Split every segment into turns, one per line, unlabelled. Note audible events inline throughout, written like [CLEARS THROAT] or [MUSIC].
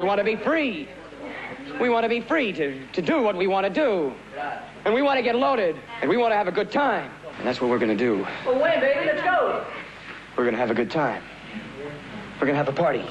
We want to be free. We want to be free to, to do what we want to do. And we want to get loaded. And we want to have a good time. And that's what we're going to do.
Well, wait, baby, let's go.
We're going to have a good time. We're going to have a party.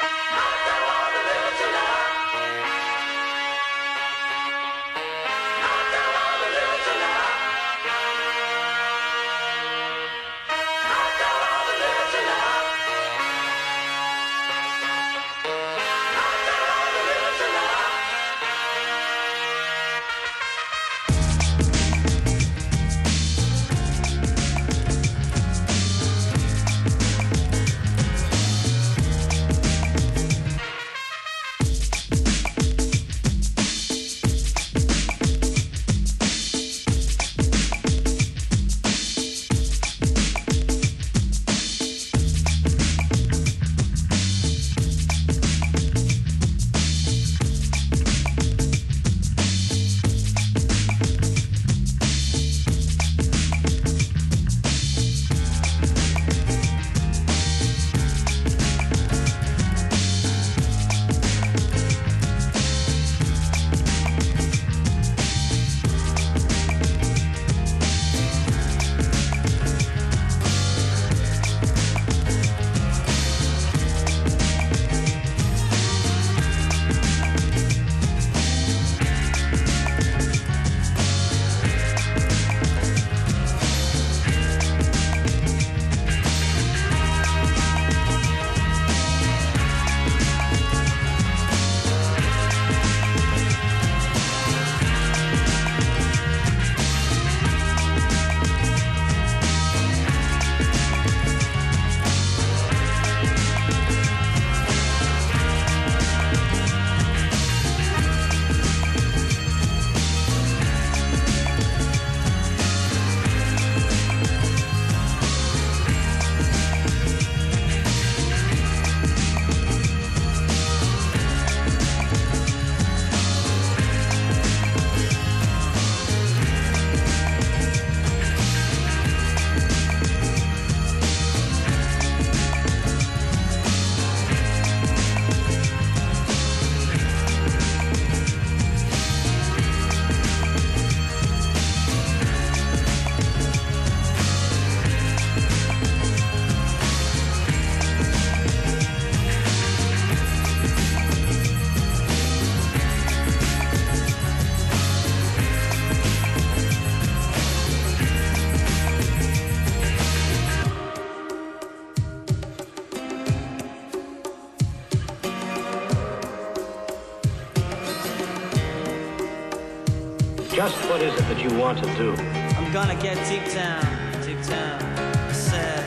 What you want to do?
I'm gonna get deep down, deep down. I said,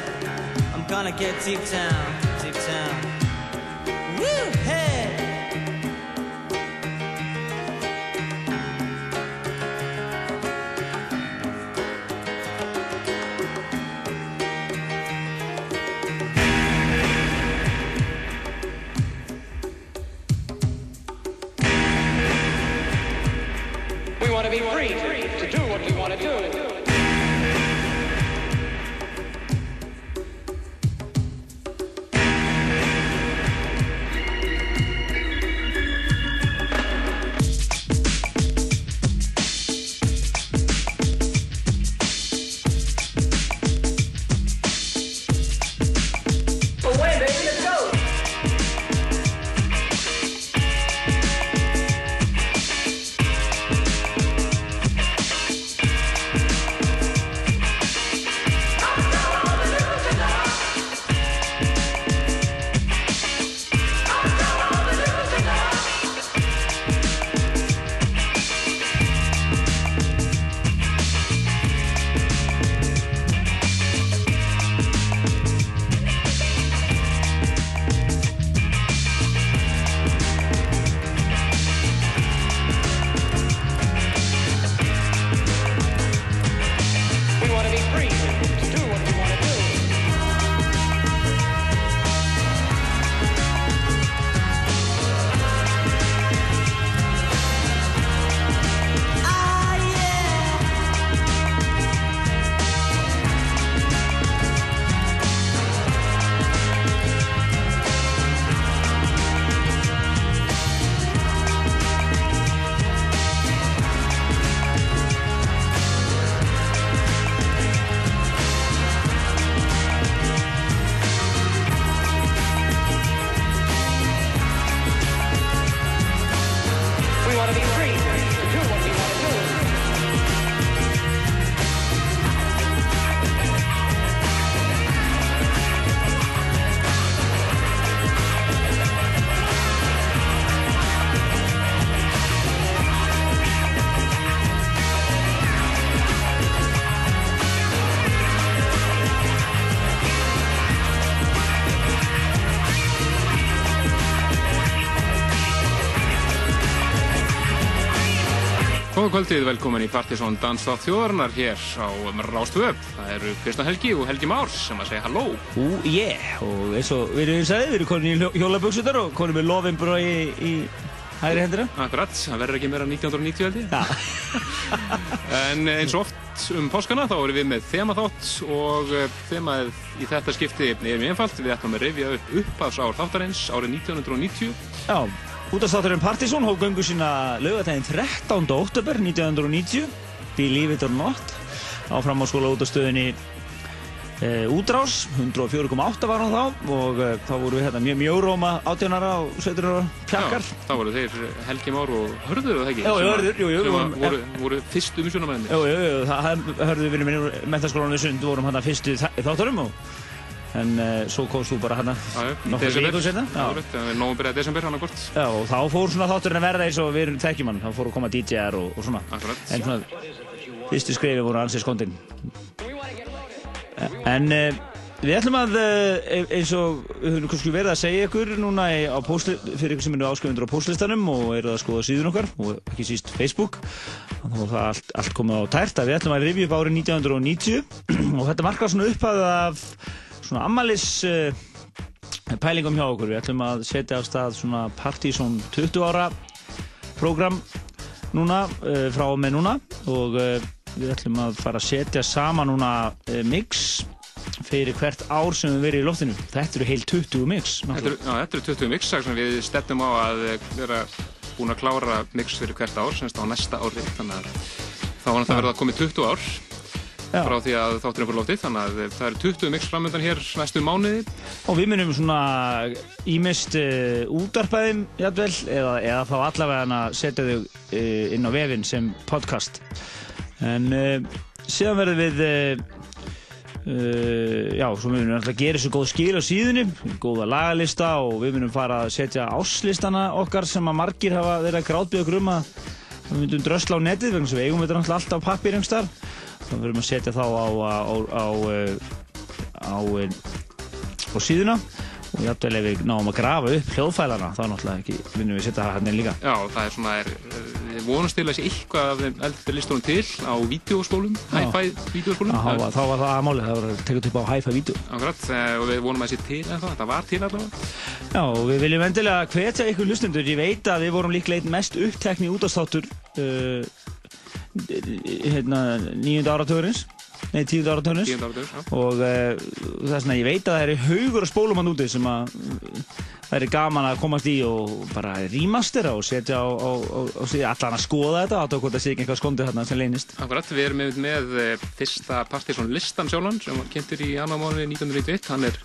I'm gonna get deep down.
Góða kvöldið, velkomin í Partisón Danstátt þjóðarnar hér á Rástvöp. Það eru Kristján Helgi og Helgi Márs sem að segja halló.
Ú, yeah, og eins og við erum sagði, við erum konin í hjólaböksutar og konin með lofinbró í, í hægri hendina.
Akkurat, það verður ekki meira en 1990 held ég.
Já, [LAUGHS]
En eins og oft um páskana þá erum við með þemaþátt og eh, þemað í þetta skipti er mjög einfalt. Við ætlum að rifja upp uppafsár þáttarins árið 1990.
já, útastátturinn Partisón hóf göngu sína laugatæðin 13. oktober 1990, Believe It or Not, á framháskóla útastöðinni e, Útrás, 104,8 var hann þá og e, þá voru við hérna mjög mjóróma 18 ára og 17 ára pjakkar.
Já, þá voru þeir Helgi Már og Hörður, eða ekki?
Já, Hörður, jú, jú,
Sem
við vorum-
voru, voru fyrstu umsjónamæðinni.
Jú, jú, jú, það það hörðu við minn í mentaskólanum í Sund, vorum hann að fyrstu þátturum og en uh, svo komst þú bara
í
nokkur
er nógum byrjað desember hann að hvort.
Já, og þá fór svona þátturinn að verða eins og við erum þekkjum hann, þá fór að koma DJ-ar og, og svona.
Akkurat.
En svona, fyrstu skrifi voru ansið skondin. En uh, við ætlum að, uh, eins og við höfum verið að segja ykkur núna á postli, fyrir ykkur sem eru áskrifundur á postlistanum og eru að skoða síðun okkar og ekki síst Facebook, þá er það allt, allt komið á tært að við ætlum að rifja upp árið 1990 [CLEARS THROAT] og þetta markar svona upphæð af svona ammalis uh, pælingum hjá okkur. Við ætlum að setja af stað svona Partizón 20 ára program núna, uh, frá og með núna og uh, við ætlum að fara að setja saman núna mix fyrir hvert ár sem við verið í loftinu. Þetta eru heil 20 mix.
Þetta eru, já, þetta eru 20 mix sem við stefnum á að vera búin að klára mix fyrir hvert ár, semst á næsta ári, þannig að þá var það verið að komið 20 ár
Já.
frá því að þátturinn fyrir lótið, þannig að það eru 20 mix framöndan hér næstu mánuði.
Og við munum svona ímist uh, útarpæðum jafnvel eða, eða þá allavega að setja þau uh, inn á vefinn sem podcast. En uh, síðan verðum við, já, svo munum við alltaf gera þessu góð skil á síðunni, góða lagalista og við munum fara að setja áslistana okkar sem að margir hafa verið að grátbyggja okkur um að við myndum drösla á netið vegna sem við eigum þetta náttúrulega alltaf pappir einhverstaðar. Þá verðum að setja þá á, á, á, á, síðuna. Og jafnvel ef við náum að grafa upp hljóðfælana þá náttúrulega ekki vinnum við að setja það hann líka.
Já, það er svona, er, við vonumst til að sé eitthvað af þeim eldri listunum til á vídeospólum, hi-fi vídeospólum.
þá var, þá var það að máli, það var að tekja upp á hi-fi vídeo.
Akkurat, eh, og við vonum að sé til en það, það var til allavega.
Já, og við viljum endilega hvetja ykkur hlustundur ég veit að við vorum líklega einn mest upptekni útastáttur uh, hérna, nýjunda áratugurins nei, tíunda áratugurins
Tíund áratur, já.
og uh, það er svona, ég veit að það eru haugur að spólum hann úti sem að uh, það er gaman að komast í og bara rýmastera og setja á, á, á, á allan að skoða þetta að hvort það sé ekki eitthvað skondið þarna sem leynist.
Akkurat, við erum með, með eh, fyrsta Partiðsson listan sjálfan sem var kynntur í annar mánuði 1991, hann er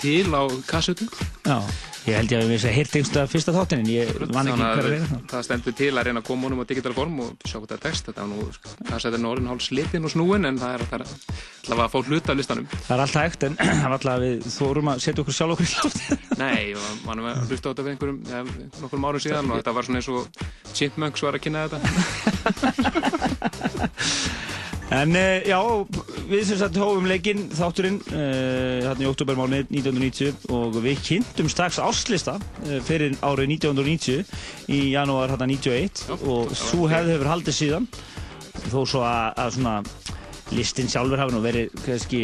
til á kassutu.
Já, ég held ég að við vissi að heyrti einhversta fyrsta þáttin en ég man ekki
Þannig
hver
að
er það
það stendur til að reyna að koma honum á digital form og sjá hvað það er text. Þetta er nú, kassetin er orðin hálf slitin og snúin en það er það er allavega að fá hluta af listanum.
Það er alltaf hægt en [CLEARS THROAT] það var alltaf að við þórum að setja okkur sjálf okkur í lótt [LAUGHS]
Nei, og mann var að hlusta á þetta fyrir einhverjum, ja, nokkurum árum síðan og þetta var svona eins og Chipmunks var að kynna þetta. [LAUGHS]
En uh, já, við sem sagt hófum leikinn þátturinn uh, hérna í oktobermáni 1990 og við kynntum strax áslista uh, fyrir árið 1990 í janúar hérna 91
Já,
og svo
ok.
hefði hefur haldið síðan þó svo að, að svona listin sjálfur hafi nú verið kannski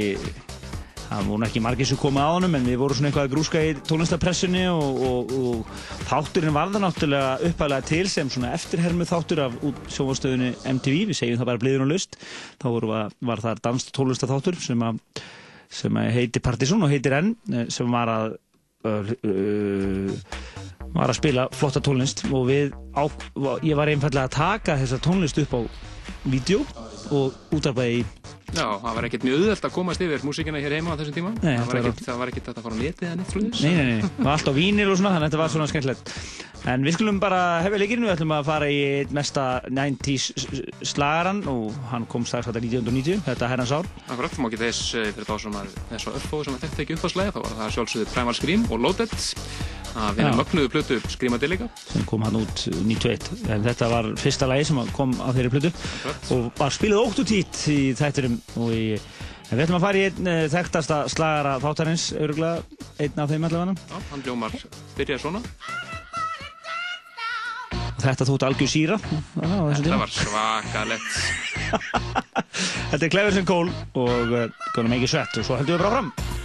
það voru ekki margir sem komið á honum en við vorum svona eitthvað að grúska í tónlistapressunni og, og, og þátturinn var það náttúrulega upphæðlega til sem svona eftirhermu þáttur af sjónvastöðunni MTV, við segjum það bara bliður og lust þá voru, var, það danst tónlistaþáttur sem, að, sem að heiti Partizón og heitir enn eh, sem var að uh, uh, var að spila flotta tónlist. Og við á, ég var einfallega að taka þessa tónlist upp á vídeo og útarpaði í
Já, það var ekkert mjög auðvelt að komast yfir músíkina hér heima á þessum tíma.
Nei,
það, var ekkert, það var ekkert að fara á netið eða neitt slúðis.
Nei, nei, nei, það var allt á vínil og svona, þannig að þetta var svona skemmtilegt. En við skulum bara hefja leikinu, við ætlum að fara í mesta 90s slagaran og hann kom strax þetta 1990, þetta herrans ár.
Akkurat, má ekki þess eh, fyrir þá sem að þess að uppfóðu sem að þetta ekki uppfóðslega, þá var það sjálfsögðu Primal Scream og Loaded að vinna mögnuðu plötu Screamadelica.
sem kom hann út 91 en þetta var fyrsta lagi sem kom á þeirri plötu og var spilað ótt og tít í þætturum og í við ætlum að fara í einn uh, þekktasta slagara þáttarins öruglega, einn af þeim allavega
Já, hann hljómar byrjað svona.
þetta þótt algjör síra tíma.
var svakalegt. [LAUGHS]
þetta er Cleverson Cole og uh, Gonna Make It Sweat og svo heldum við bara fram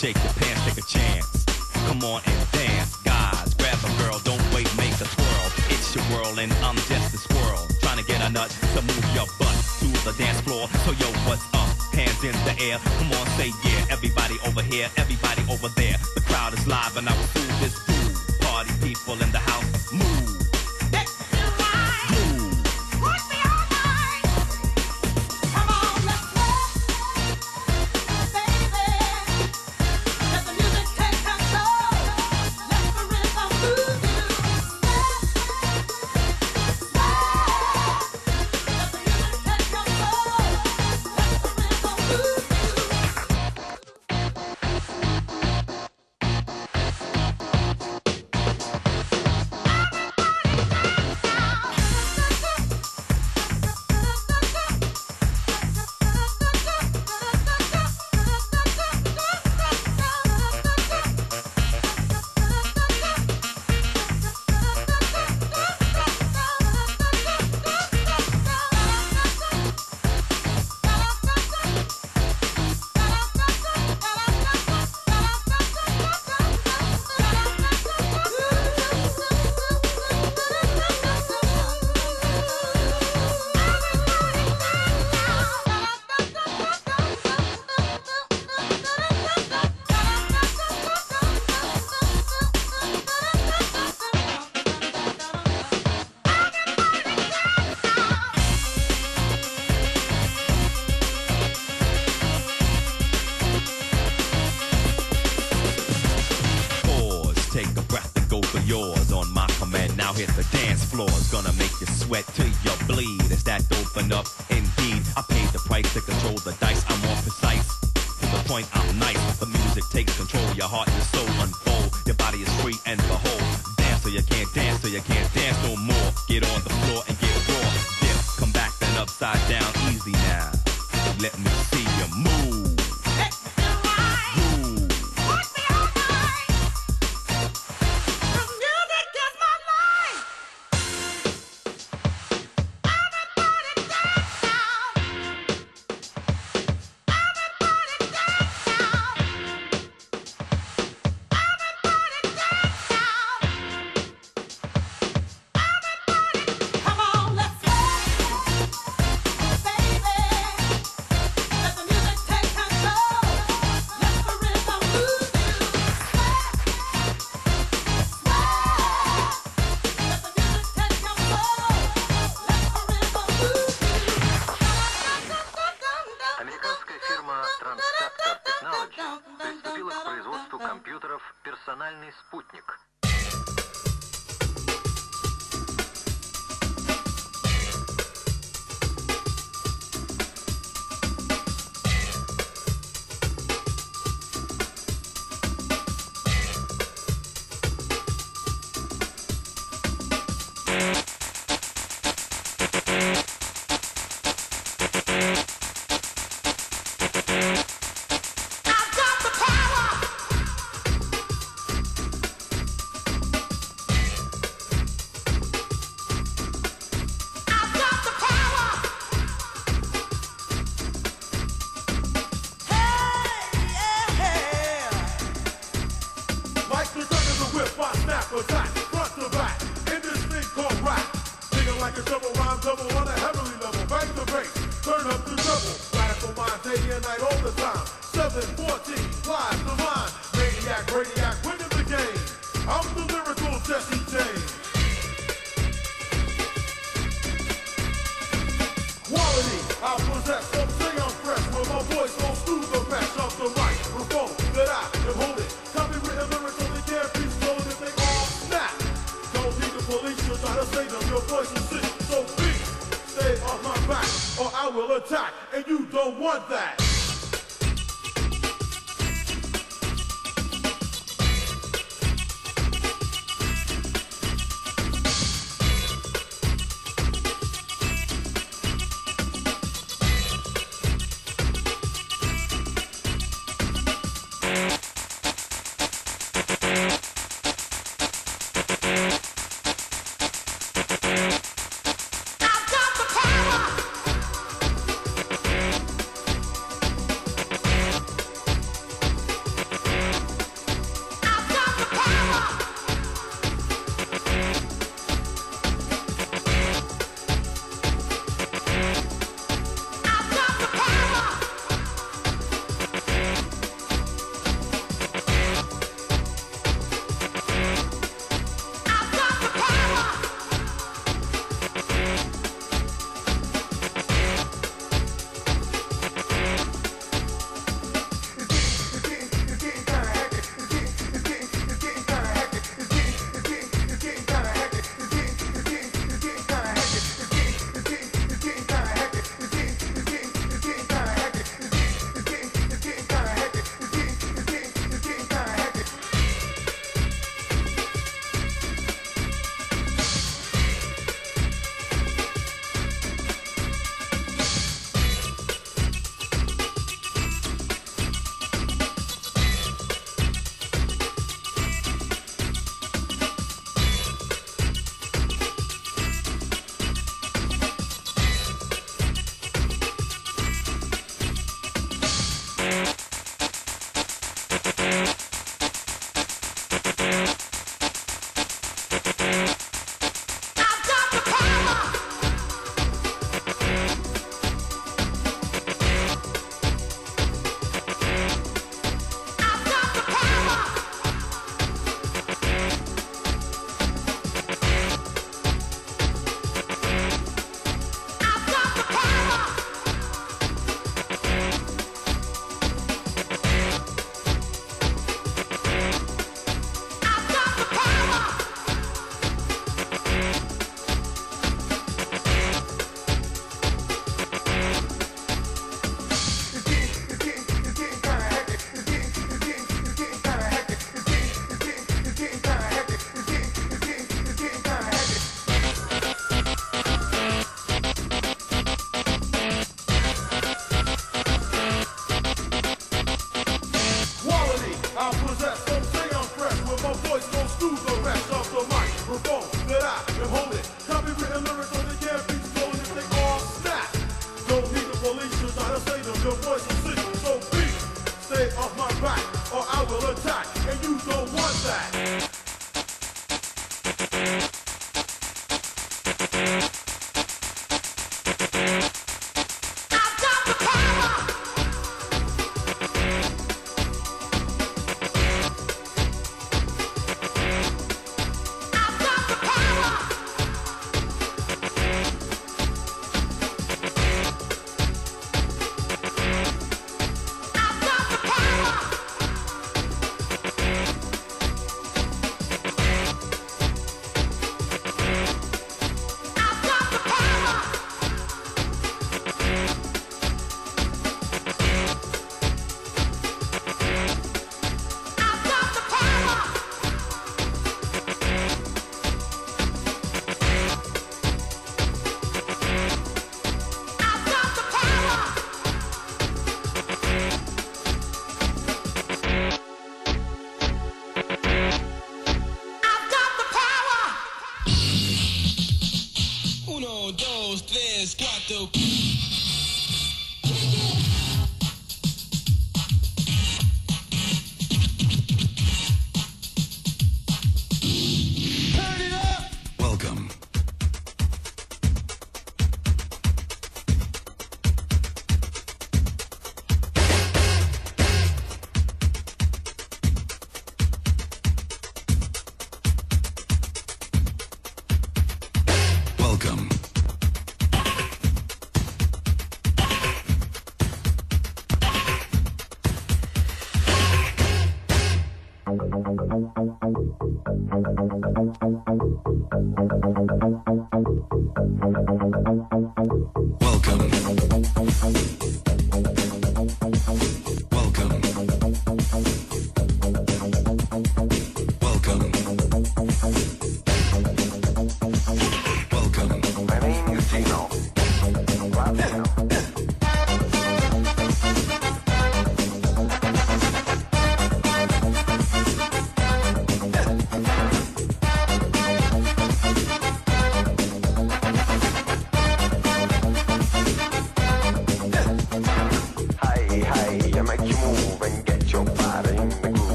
shake the
pain.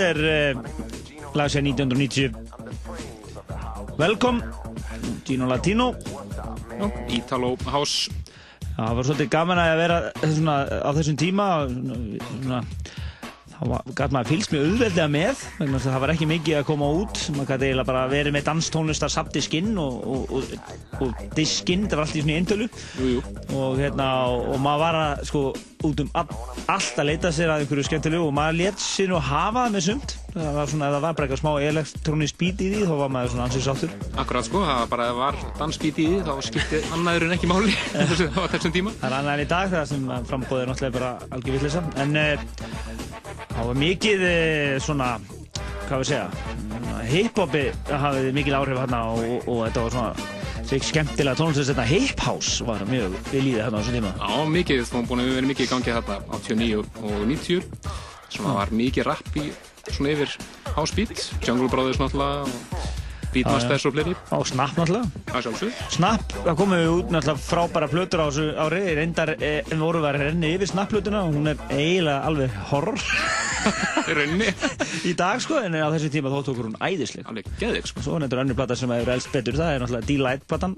Þetta er uh, lag sér 1990 Welcome Gino Latino.
Ítalo House.
Það var svolítið gaman að vera svona, á þessum tíma svona, þá gat maður fylgst mjög auðveldlega með það var ekki mikið að koma út. Maður gæti eiginlega bara verið með danstónlistar sapdiskinn og, og, og, og diskinn, það var allt í svona eintölu. Og, hérna, og maður var að sko út um all, allt að leita sér að einhverju skemmtilegu og maður let sér nú hafa það með sumt. Það var svona, ef það var bara eitthvað smá elektrónisk beat í því þá var maður svona ansið sáttur.
Akkurat sko, það var bara ef það var dansbít í því þá skipti annaðurinn ekki máli. [LAUGHS] Á þessum tíma.
Það er annað en í dag það sem frambóðið er náttúrulega bara algjör vitleisa en uh, það var mikið uh, svona, hvað við segja hip-hopi hafði mikil áhrif hérna og, og þetta var svona svo skemmtilega tónlist. Þetta hip-house var mjög við líðið hérna á þessum tíma.
Já, mikið, það var búin að vera mikið í gangi þetta 89 og 90 svona var mikið rapp í svona yfir house beat Jungle Brothers náttúrulega og Beatmasters og fleiri
Og Snap náttúrulega. Snap, það komið út náttúrulega frábæra plötur á þessu ári. Reyndar eh, voru við að renni yfir Snap plötuna og hún er eiginlega alveg horror [LAUGHS]
rauninni
í dag sko, en á þessu tíma þótt okkur hún æðisleg.
alveg geðið sko
Svo er þetta önnur plata sem hefur elst betur, það er náttúrulega D-Light platan.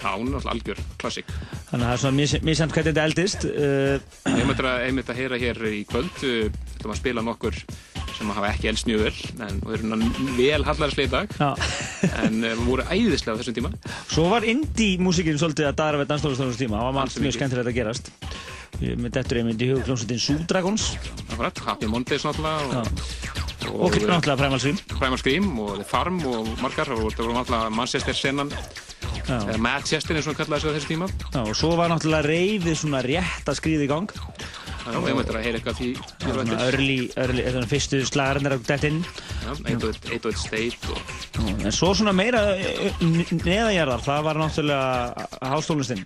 Já, hún er alltaf algjör klassík
Þannig að það er svona mis- misjæmt hvernig þetta eldist. Uh,
Ég myndi að, að heyra hér í kvöld uh, ætlum að spila nokkur sem hafa ekki elst mjög vel en og eru svona vel hallarslega í dag. En uh, voru æðislega á þessum tíma.
Svo var indie-músikinn svolítið að dara við dansdólastónum tíma. Það var
Ansi
mjög skemmtilegt að gerast. Ég- Með dettur einmitt í hug hljómsveitin Súdragons
Happy Mondays náttúrulega og,
og náttúrulega Primal Scream.
Primal Scream og The Farm og margar og það voru náttúrulega Manchester senan. Eða Manchester eins og hann kallaði sig á þessu tíma.
Já, og svo var náttúrulega reyfið svona rétt að skríða í gang.
Þannig að við möttum að heyra eitthvað því á
Svona early, early, svona fyrstu slagarinnir að dett inn.
Já, 1 State og
En svo svona meira eh, neðanjarðar, það var náttúrulega hástónlistinn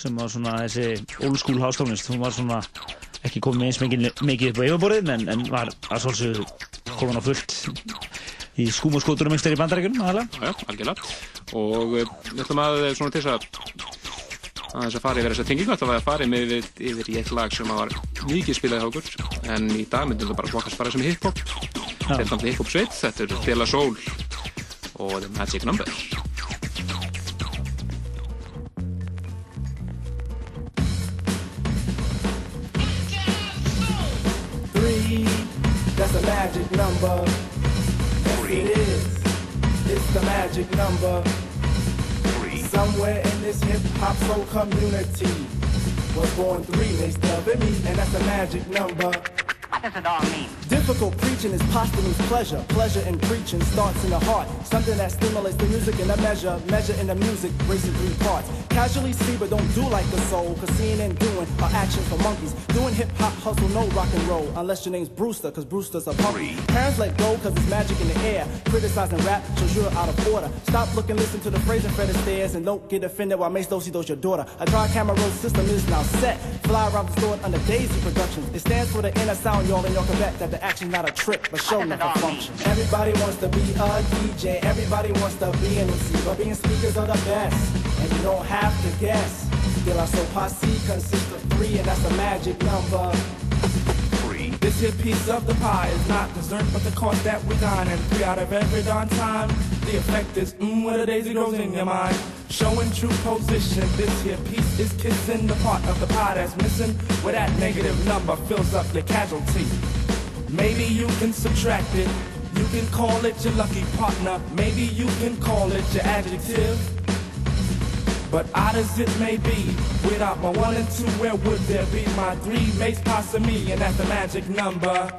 sem var svona þessi old school hástónlist. Hún var svona ekki komið eins mikið, mikið upp á yfirborðið en, en var að svolsögðu komin á fullt í skúm og skóturum einhverjir í bandarækjunum aðalega.
Og við ætlum að uh, svona til þess að að þess að fara yfir þessa tengingu við að fara með yfir, yfir í eitt lag sem var mikið spilað hjá okkur en í dag myndum við bara flokkast bara sem hip-hop þetta er náttúrulega hip-hop sveit, þetta er De La Soul og The Magic Number
Three, that's a magic number. Yes, it is. It's the magic number. Somewhere in this hip hop soul community was born three, they stubbing me, and that's a magic number.
What does it all mean?
Difficult preaching is posthumous pleasure. Pleasure in preaching starts in the heart. Something that stimulates the music in a measure. Measure in the music, racing three parts. Casually see, but don't do like the soul. Cause seeing and doing are actions for monkeys. Doing hip hop hustle, no rock and roll. Unless your name's Brewster, cause Brewster's a punk. Parents let go, cause it's magic in the air. Criticizing rap shows you're out of order. Stop looking, listen to the phrase and Fred Astaire, and don't get offended while Mace Dosey does your daughter. A dry camera roll system is now set. Fly around the store under Daisy Productions. It stands for the inner sound, y'all, and y'all can bet that the action's not a trick, but show never
all
function. Everybody wants to be a DJ, everybody wants to be an MC, but being speakers are the best, and you don't have to guess. Still, our soul posse consists of three, and that's the magic number. This here piece of the pie is not dessert, but the cost that we dine. And three out of every darn time, the effect is mmm, where the daisy grows in your mind. Showing true position, this here piece is kissing the part of the pie that's missing, where that negative number fills up your casualty. Maybe you can subtract it. You can call it your lucky partner. Maybe you can call it your adjective. But odd as it may be, without my one and two, where would there be my three mates past me? And that's the magic number.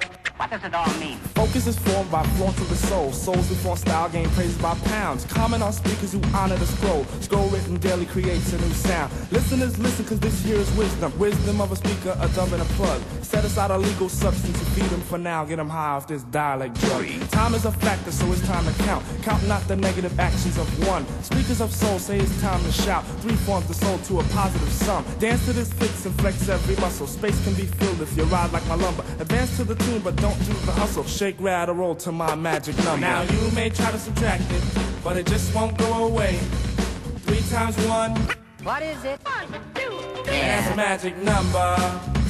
What does it all mean?
Focus is formed by flaunt of the soul. Souls form style gain praised by pounds. Comment on speakers who honor the scroll. Scroll written daily creates a new sound. Listeners listen cause this here is wisdom. Wisdom of a speaker, a dumb and a plug. Set aside a legal substance to feed them for now. Get them high off this dialect drug. Time is a factor so it's time to count. Count not the negative actions of one. Speakers of soul say it's time to shout. Three forms the soul to a positive sum. Dance to this fix and flex every muscle. Space can be filled if you ride like my lumber. Advance to the tune but don't do the hustle. Shake, rattle, roll to my magic number. Now you may try to subtract it, but it just won't go away. Three times one,
What is it? One, two, three.
that's a magic number.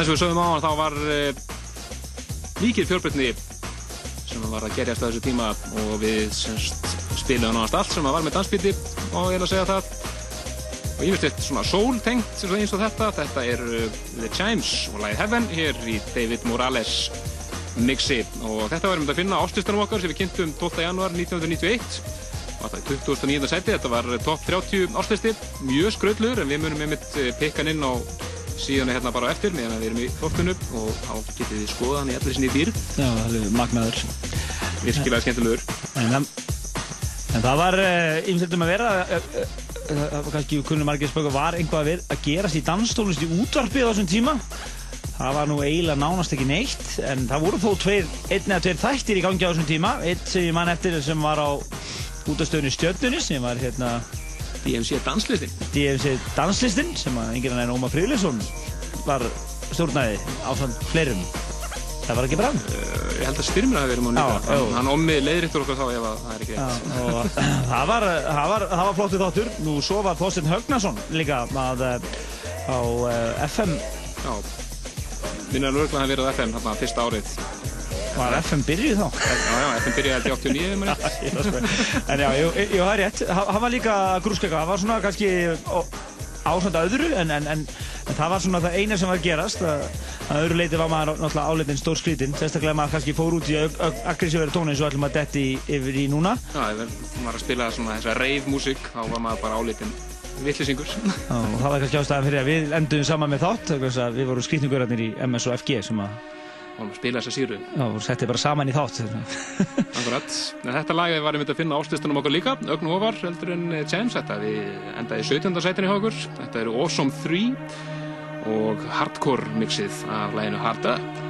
Eins og við sögum á hann þá var uh, mikil fjölbreytni sem var að gerjast á þessu tíma og við spilum náðast allt sem var með dansbíti og ég er að segja það og ég veist eitt svona soul tengt eins og þetta þetta er uh, The Chimes og lagið Heaven hér í David Morales mixi og þetta varum við að finna ástistunum okkar sem við kynntum 12. januar 1991 og það er 2009. seti, þetta var top 30 áslisti, mjög skröllur en við munum einmitt eh, pikka hann inn á síðan hérna bara eftir meðan við erum í þorfinu og þá getið þið skoða hann í allir sinni dýr
Já, alveg magnaður.
virkilega skemmtilegur
En, það- en það var ymsildum að vera, uh, uh, uh, uh, kannski kunnum margir spöku, var einhvað að, gerast í dansstólust í útvarpið á þessum tíma. Það var nú eiginlega nánast ekki neitt, en það voru þó tveir, einn eða tveir þættir í gangi á þessum tíma. Einn sem ég man eftir sem var á útastöðunni Stjörnunni, sem var hérna
DMC danslistin.
DMC danslistin, sem að enginn en Ómar Friðlisson var stjórnaði á svona fleirum. Það var ekki bara hann.
Uh, ég held að styrmir hafi verið múin líka hann,
já.
hann ommi leiðrittur okkur þá ef að það er ekki
og það var, það var, það var flottu þáttur. Nú svo var Þorstein Högnason líka að, eh, á eh, FM.
Já, minna löglega að verið á FM þarna fyrsta árið
Var FM byrjuð þá?
Já, já, FM byrjuði held ég 89 ef maður rétt.
Ég það. En já, það er rétt. Ha- Hann var líka grúskaka. Það var svona kannski ásand öðru en, en, en, en það var svona það eina sem var gerast. Að, að öðru leiti var maður náttúrulega áleitin stór skrítinn. Sérstaklega maður kannski fór út í aggressífari tónu eins og ætlum að detti yfir í núna.
Já, maður var að spila svona þessa rave músík þá var maður bara álítinn vittlisingur
Já, og það var kannski ástæðan fyrir að við enduðum saman með þátt. Við vorum skrítningurarnir í MS og FG sem að
og spila þessa síru
já, voru settið bara saman í þátt. [LAUGHS]
Akkurat, en þetta lagið var einmitt að finna ástistunum okkur líka, ögn ofar heldur en eh, James, þetta við endaði í 17. sætinni hjá okkur, þetta eru Awesome 3 og Hardcore mixið af laginu Hard Up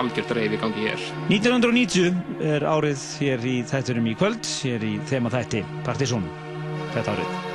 algjört reyfi í gangi hér
1990 er árið hér í þætturum í kvöld, hér í þema þætti Partizón, þetta árið.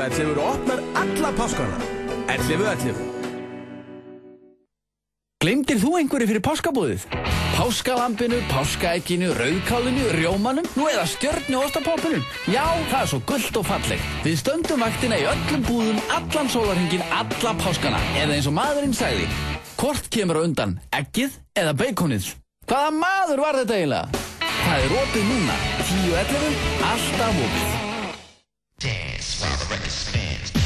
11.11 eru opnar alla páskana. 11.11
Glemdir þú einhverju fyrir páskabúðið? Páskalambinu, páskaegginu, rauðkálinu, rjómanum, nú eða stjörnu ostapópunum? Já, það er svo gullt og falleg. Við stöndum vaktina í öllum búðum, allan sólarhingin, alla páskana. Eða eins og maðurinn sagði, hvort kemur undan, eggið eða beikonið? Hvaða maður var þetta eiginlega? Það er opið núna, 10.11, alltaf opið.
Dance while the record spins.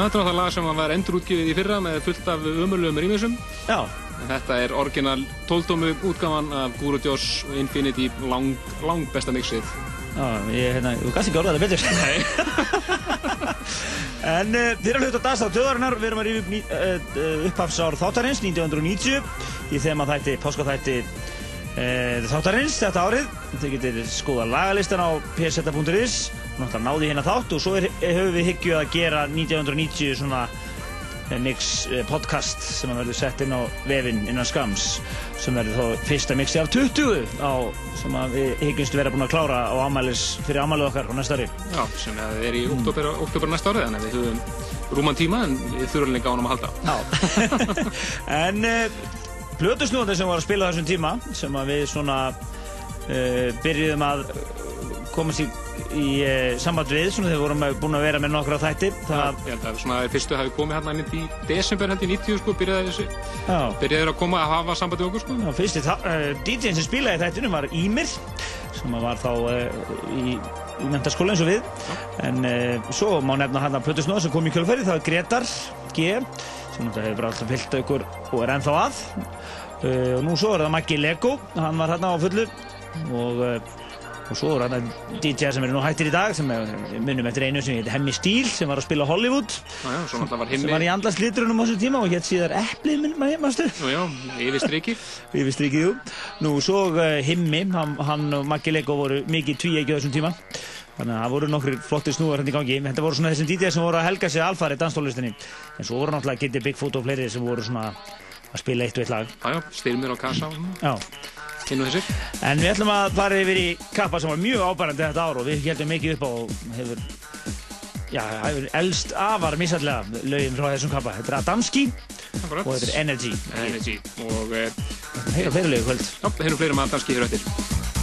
Þetta var það lag sem var endurútgefið í fyrra með fullt af ömurlegum rýmisum.
Já.
Þetta er orginal 12-dómu útgáfan af Guru Josh og Infinity lang, lang besta mixið.
Já, ég, hérna, þú gæst ekki orðað það betur. Nei. [LAUGHS] en uh, þið erum hlut á dagstáð töðarinnar, við erum að rífa upp uh, upphafsár þáttarins 1990 í þeim að þætti, páskaþætti þáttarins þetta árið. Þið getur skoða lagalistan á pseta.is og náttúrulega náði hérna þátt og svo er, höfum við hyggju að gera 1990 svona eh, mix eh, podcast sem verður sett inn á vefinn innan skams sem verður þá fyrsta mixi af 20 á, sem að við hyggjumst vera búin að klára á ámælis, fyrir ámælið okkar á næsta ári.
Já, sem er í oktober, oktober næsta árið, þannig að við höfum rúman tíma en við þurfum líka á honum að halda.
Já. [LAUGHS] en plötusnúðandi sem var að spila þessum tíma sem að við svona uh, byrjuðum að komast í, í uh, samband við svona þegar við vorum búin að vera með nokkra þætti
Það, held að svona þeir fyrstu hafi komið hérna í desember í 90 sko, byrjaði þessi,
Já.
byrjaði að koma að hafa sambandi okkur sko.
Já, fyrsti uh, DJ-n sem spilaði þættunum var Ímir sem var þá uh, í, í mentaskóla eins og við en uh, svo má nefna hann að Plötusnóð sem kom í kjölfæri það var Gretar G sem náttúrulega hefur alltaf fyllt ykkur og er ennþá að og nú svo er það Maggi Lego hann var hérna á fullu og og svo er hann DJ sem eru nú hættir í dag sem er, minnum eftir einu sem heitir Hemmi Stíl sem var að spila Hollywood
Já, já, náttúrulega var
sem var í andlas litrunum á þessum tíma og hétt síðar Eplið minn maður mástu
nú já, yfir striki.
Yfir strikið, [LAUGHS] jú. Nú, svo uh, Himmi, hann, hann og Maggi Lego voru mikið tvíegi á þessum tíma. Þannig að það voru nokkri flottir snúar hérna í gangi. Þetta voru svona þessum DJ sem voru að helga sig alfarið danstónlistinni. En svo voru náttúrulega Kitty Bigfoot og fleiri sem voru svona að spila eitt og eitt lag.
Já, já, styrmir á kassa.
Já.
Inn og þessir.
En við ætlum að fara yfir í kappa sem var mjög ábærandi þetta ár og við heldum mikið upp á og hefur, já, hefur elst afar misallega lögin frá þessum kappa. Þetta er Adamski
Akkurat.
og þetta er Energy.
Energy. Og, eh,
Heyra fleiri lög í kvöld.
já, heyrum fleiri með danski hér eftir.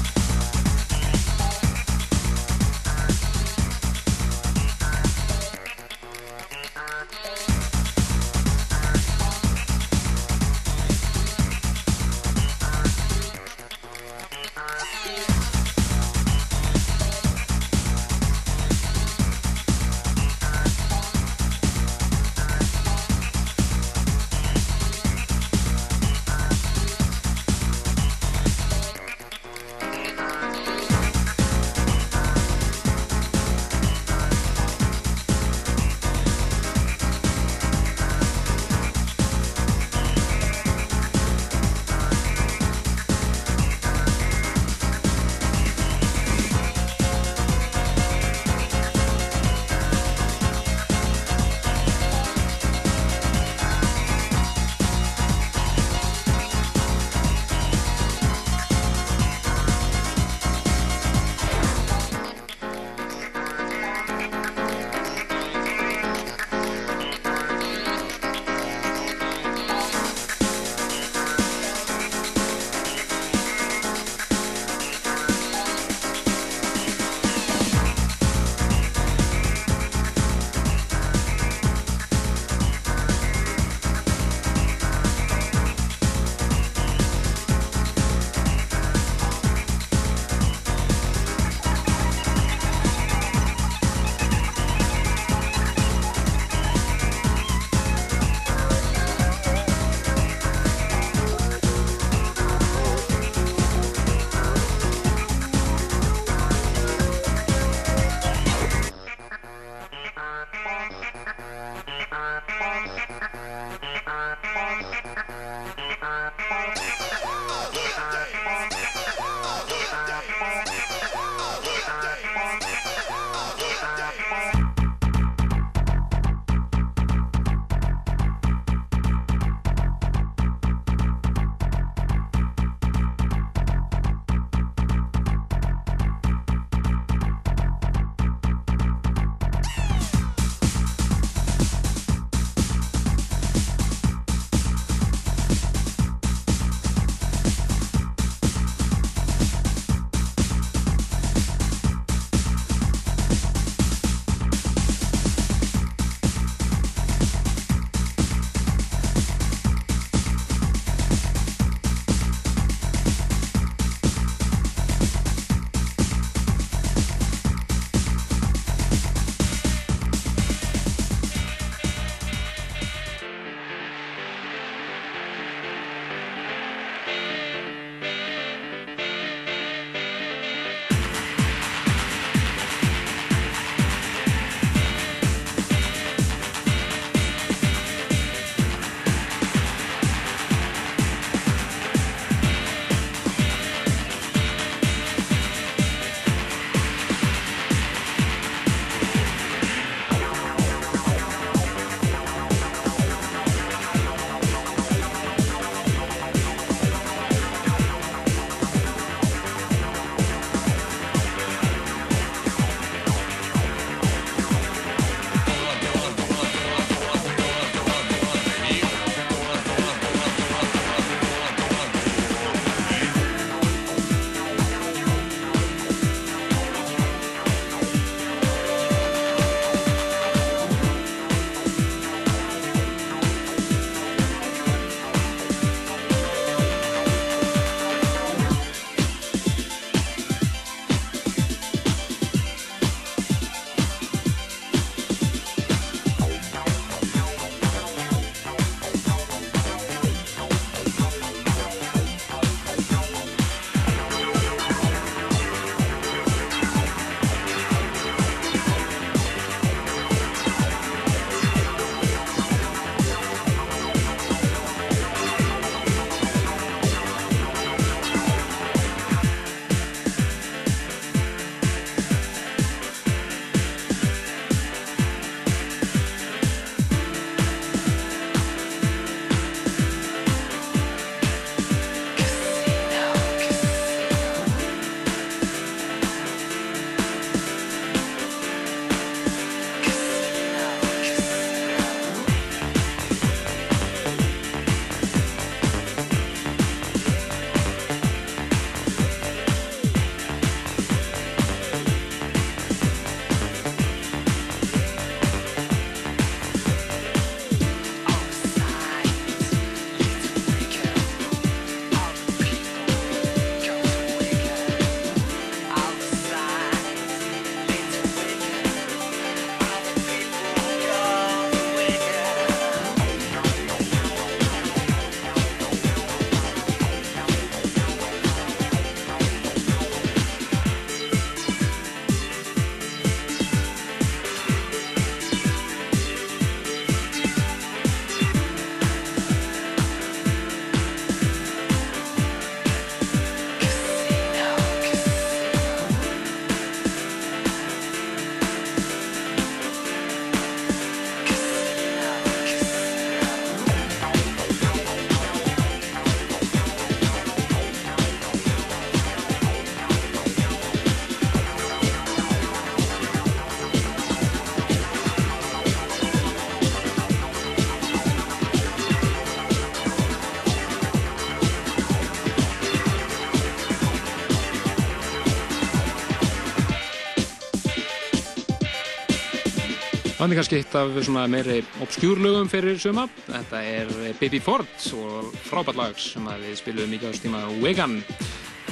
Þannig kannski eitt af meiri obskjúrlögum fyrir suma. Þetta er Baby Ford og frábært lag sem við spilum mikið á þessum tíma Vegan.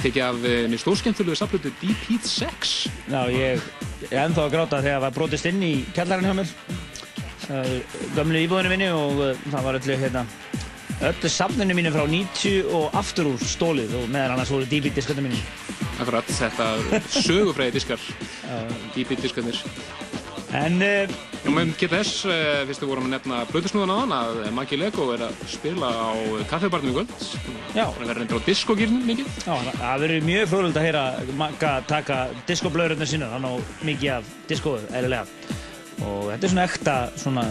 Tekið af henni stórskemmtilegu saflutu Deep Heat 6.
Já, ég er ennþá að gráta þegar það var brotist inn í kjallarinn hjá mér. Gömlu íbúðinu minni og uh, það var öllu hérna öllu safninu mínu frá 90 og aftur úr stólið og meðan annars voru Deep Heat diskandi mínu.
Akkurat, þetta [LAUGHS] sögufræði diskar. Deep Heat diskarnir.
En... Uh,
Já, geta þess, uh, fyrst við vorum að nefna blöðusnúðan á hann, að Maggi Lego er að spila á kaffebarnum í kvöld.
Já.
Það verður reyndir á diskogýrnum mikið.
Já, það verður mjög fróðulegt að heyra Magga taka diskoblöðurinn sína, hann á mikið af diskoðu, eðlilega. Og þetta er svona ekta, svona,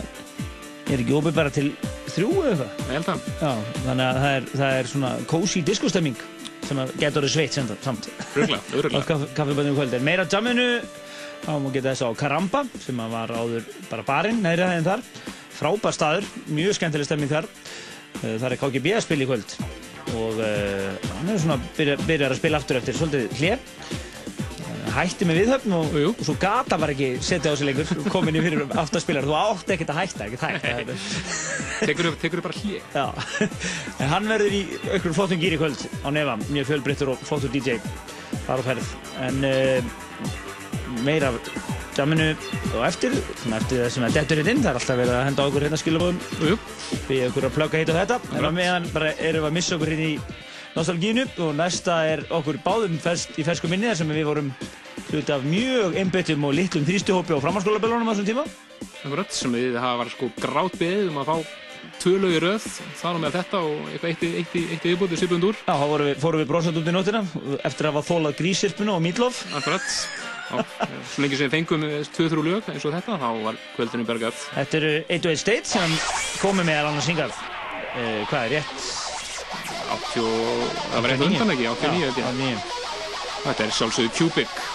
er ekki opið bara til þrjú eða eitthvað?
Ég held að.
Já, þannig að það er, það er svona cozy diskostemming sem að getur sem það samt.
Öruglega, öruglega.
Á kaffebarnum í kvöld. Þá má geta þess á Karamba, sem var áður bara barinn, neðri aðeins þar. Frábær staður, mjög skemmtileg stemming þar. Uh, Það er KGB að spila í kvöld og uh, hann er svona byrjar, byrjar að spila aftur eftir svolítið hlið. Hætti með viðhöfn og, og svo gata var ekki setja á sig lengur, komin í fyrir aftarspilar. Þú átti ekkert að hætta, ekkert hætta.
Tekur þú bara hlið?
Já, en hann verður í einhverjum flottum gýr í kvöld á nefa, mjög fjölbryttur og flottur DJ þar á ferð. En uh, meira af jamminu og eftir, svona eftir það sem er dettur hérna inn, það er alltaf verið að henda okkur hérna skilabóðum, við okkur að plugga hitt og þetta, en á meðan bara erum við að missa okkur hérna í nostalgínu og næsta er okkur báðum fest, í fersku minni þar sem við vorum hluti af mjög einbyttum og litlum þrýstuhópi á framhanskólabellunum á þessum tíma.
Akkurat, sem við hafa var sko grátt beðið um að fá tvö lög í röð, þar á með þetta og eitthvað eitt, eitt viðbútið svipund úr.
Já, þá fórum við, við brosand út í nóttina eftir að hafa þólað grísirpuna og mítlof.
Akkurat. Svo lengi sem við fengum tvö-þrjú lög eins og þetta, þá var kvöldinu bergað.
Þetta eru 1-1 State sem komið með annars hingað. Uh, hvað er rétt?
80, það var rétt undan ekki, 89 held ég.
89.
Þetta er sjálfsögðu Cubic.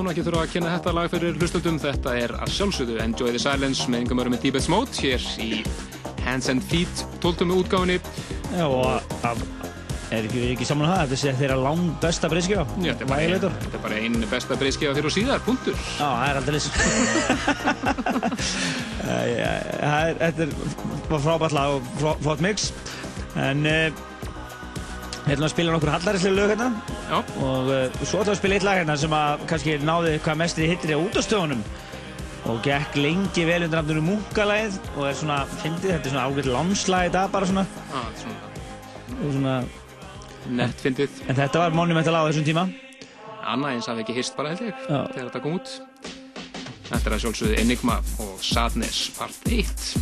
Án ekki þurfa að kynna þetta lag fyrir hlustundum. Þetta er að sjálfsögðu Enjoy the Silence með yngum örum með Deepest Mode hér í Hands and Feet 12. útgáfinni.
Já, og af, er ekki, ekki saman um það, þetta sé þeirra lang besta breyskja.
Já, þetta er bara, ein, þetta er bara ein besta breyskja fyrir og síðar, punktur.
Já, það er aldrei lýs. [LAUGHS] Þetta var frábært lag og flott- mix. En við ætlum að spila nokkur hallarislega lög hérna. Og uh, svo ætlum við að spila eitt lag hérna sem að kannski náði hvað mest í hittir í útastöðunum. Og gekk lengi vel undir nafninu Munkalagið og er svona, fyndið, þetta er svona ágætt í dag bara svona.
Þetta er svona
Og svona
nett fyndið.
En þetta var monumental á þessum tíma.
Annað eins hafi ekki hist bara held ég þegar þetta kom út. Þetta er að sjálfsögðu Enigma og Sadness part 1.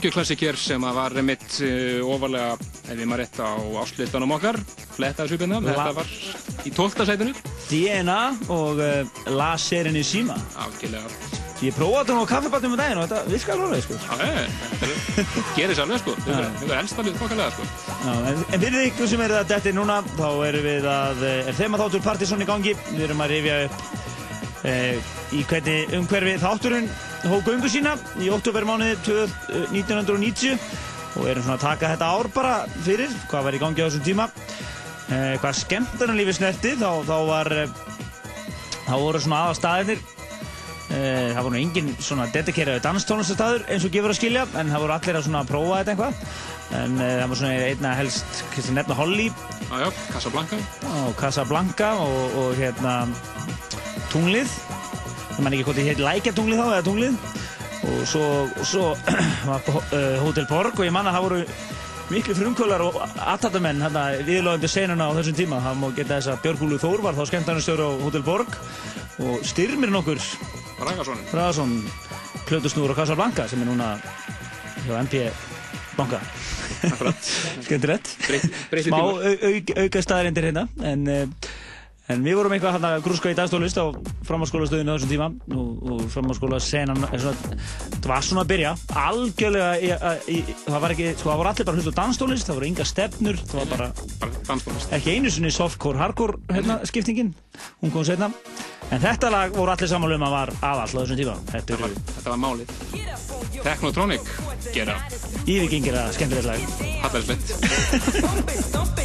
algjör klassik hér sem að var mitt uh, ofalega, ef ég maður rétt á áslistanum okkar, fletta þessu uppinna,
La-
þetta var í 12. sætinu.
DNA og uh, La Serenissima.
Algjörlega.
Ég prófaði þetta nú á kaffibarnum um daginn og þetta virkar alveg, sko.
Já, þetta er- gerir sér alveg sko, þetta er- er elsta lið fokkalega sko.
Já, en, en fyrir ykkur sem eru að detti núna, þá erum við að, eh, er þema þáttur Partizón í gangi. Við erum að rifja upp e, í hvernig umhverfi þátturinn hók göngu sína í oktobermánuði 1990 og erum svona að taka þetta ár bara fyrir, hvað var í gangi á þessum tíma. E, hvað skemmtarnar lífi snerti, þá, þá var, e, þá voru svona aðastæðinir Eh, það voru nú engin svona dedikeraði danstónlistastæður eins og gefur að skilja en það voru allir að svona prófa þetta eitthvað. En uh, það var svona einna helst Holly.
Já, já, Casablanca.
Og Casablanca og, og hérna tunglið ég man ekki hvort ég heit Lækja tunglið þá eða tunglið? Og svo, og svo [CLEARS THROAT] var uh, Hotel Borg og ég man að það voru miklu frumkvölar og aðtatamenn hérna viðlóðandi senuna á þessum tíma. Það má geta þess að Björgúlu Þór var þá skemmtarnastjóri á Hotel Borg og styrmir nokkur.
Ragason
Ragason Plötusnúr og Casablanca sem er núna hjá MP banka. [LAUGHS] Skemmtilegt. Smá au, au, auka staðarindir hérna en, uh, en við vorum eitthvað hérna grúska í dagstólist á framháskólastöðinu á þessum tíma og, og framháskóla senan það var svona að byrja algjörlega í, í, það var ekki, sko það voru allir bara hlut á dansstólist það voru enga stefnur það var bara
Bara danstónlist.
ekki einu sinni softcore, hardcore hérna, skiptingin, hún kom setna en þetta lag voru allir samanlega um að var aðall á þessum tíma þetta eru
Þetta var málið. Technotronic, gera.
yfirgengir að skemmtilegt lag
Hallarslegt. [LAUGHS]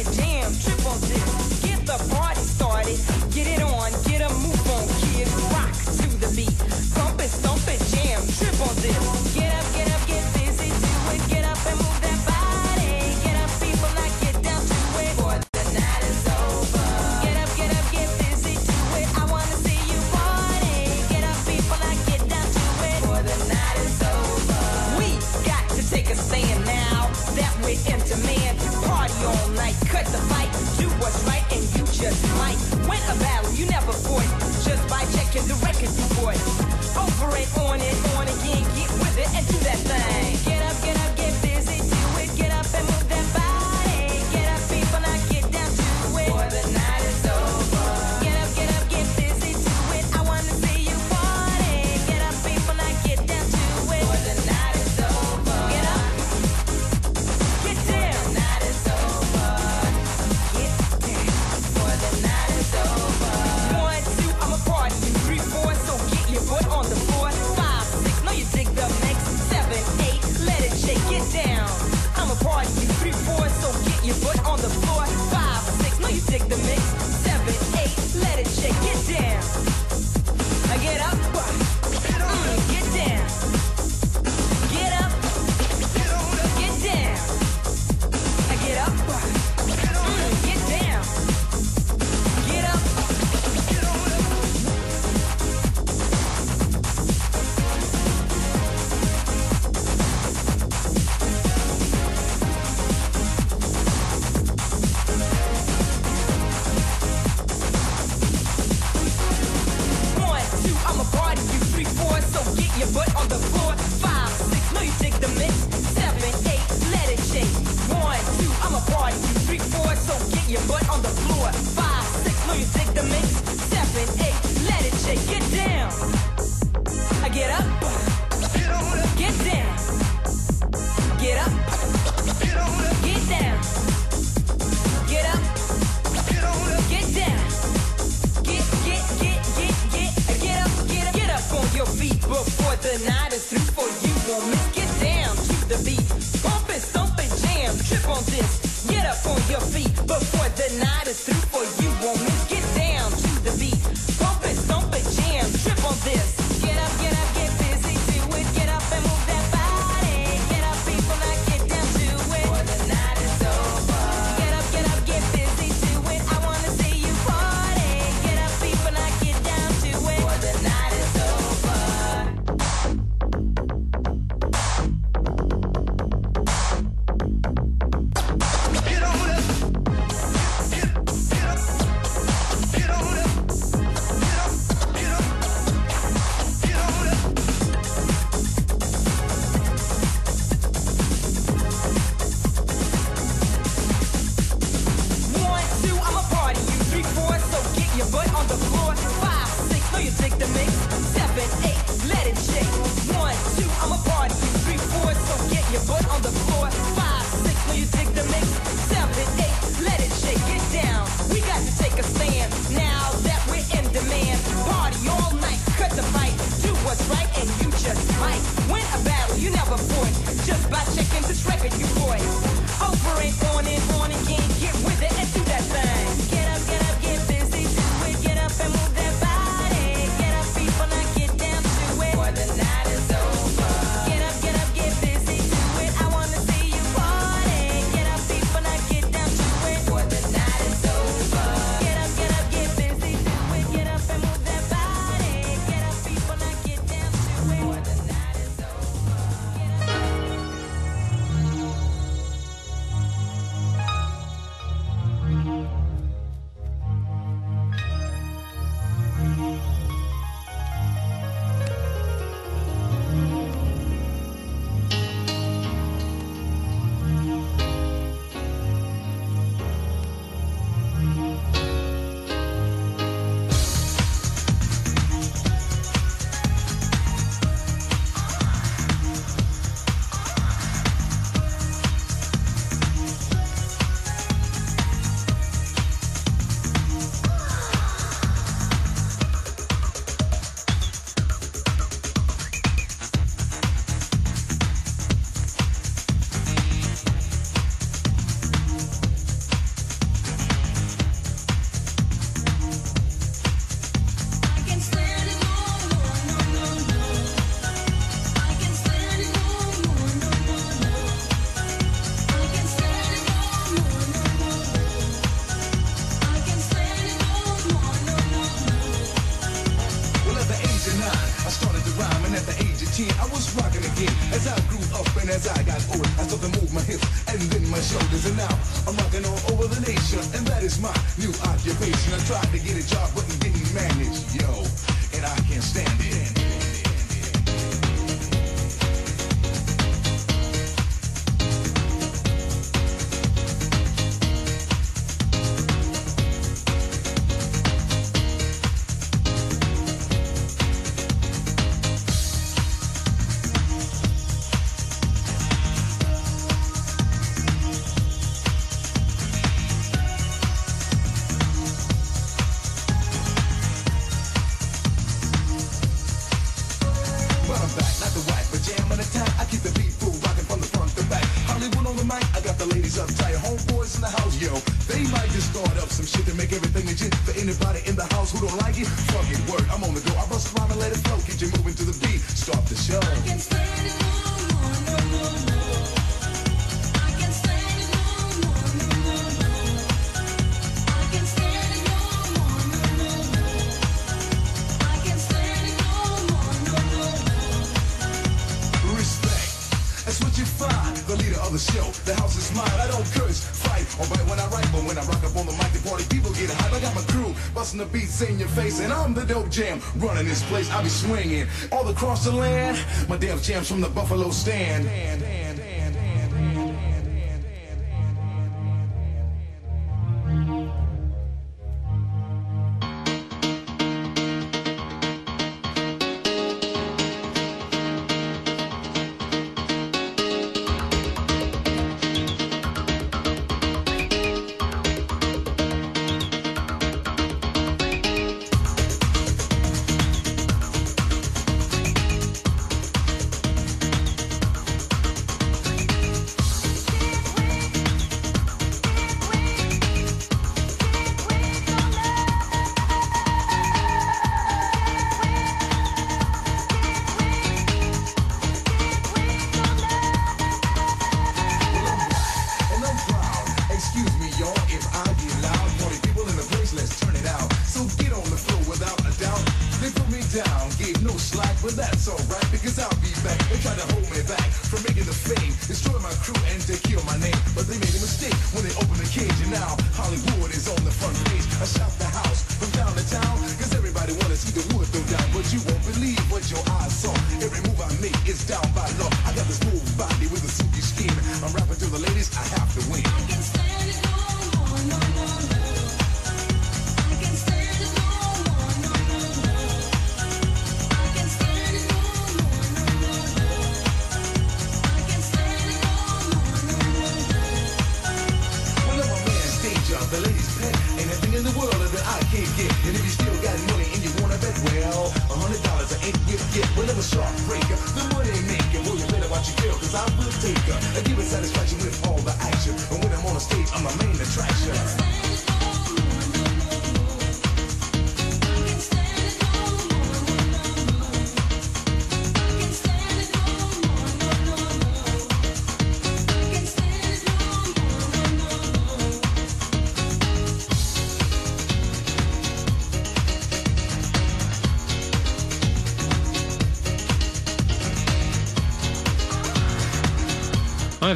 party. Get it on, get a move on, kid. Rock to the beat. Bump it, stomp it, jam, trip on this. Get up, get up, get busy, do it. Get up and move that body. Get up, people, now get down to it. Boy, the night is over. Get up, get up, get busy, do it. I wanna see you party. Get up, people, now get down to it. Boy, the night is over. We got to take a stand now that we're into man. Party all night, cut the fight, do what's right, and you just might win a battle you never fought just by checking the record you bought. Over and on and on again, get with it and do that thing. Get up, get up, get busy, your butt on the
busting the beats in your face, and I'm the dope jam running this place. I be swinging all across the land. My damn jams from the Buffalo stand.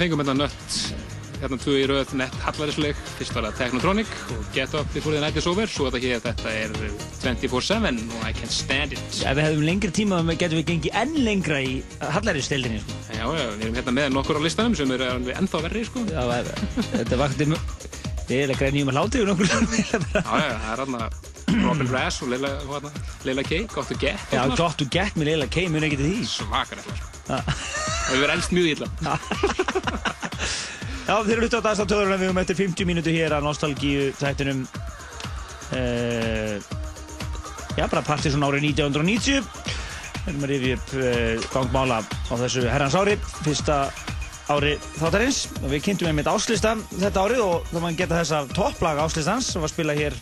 Við fengum hérna nött, hérna tvö í röð nett hallarisleik, fyrst var það Technotronic og Get Up Before the Night is Over, svo þetta hér, þetta er 24-7 og I Can't Stand It.
Ef við hefðum lengri tíma þá getum við gengið enn lengra í hallaristildinni sko.
Já, já, við erum hérna með nokkur á listanum sem eru ennþá verri, sko.
Já, þetta vakti Við erum að grænja um að hláti við nokkur [LAUGHS]
Já, já, það er hérna Robin Rass og Leila, K, Got to Get.
Já, Got to Get með Leila K, muni ekki til því
Svakar sko. Það hefur verið elst mjög illa.
Já, þeir eru út á dagstáttúruna við um eftir 50 mínútu hér að nostalgíu þættinum. Uh, Já, bara Partiðsson árið 1990 Við erum að rifja upp uh, gangmála á þessu herrans ári fyrsta ári þáttarins. Og við kynntum einmitt áslista þetta árið og þá maður geta þess að topplag áslistans sem var spilað hér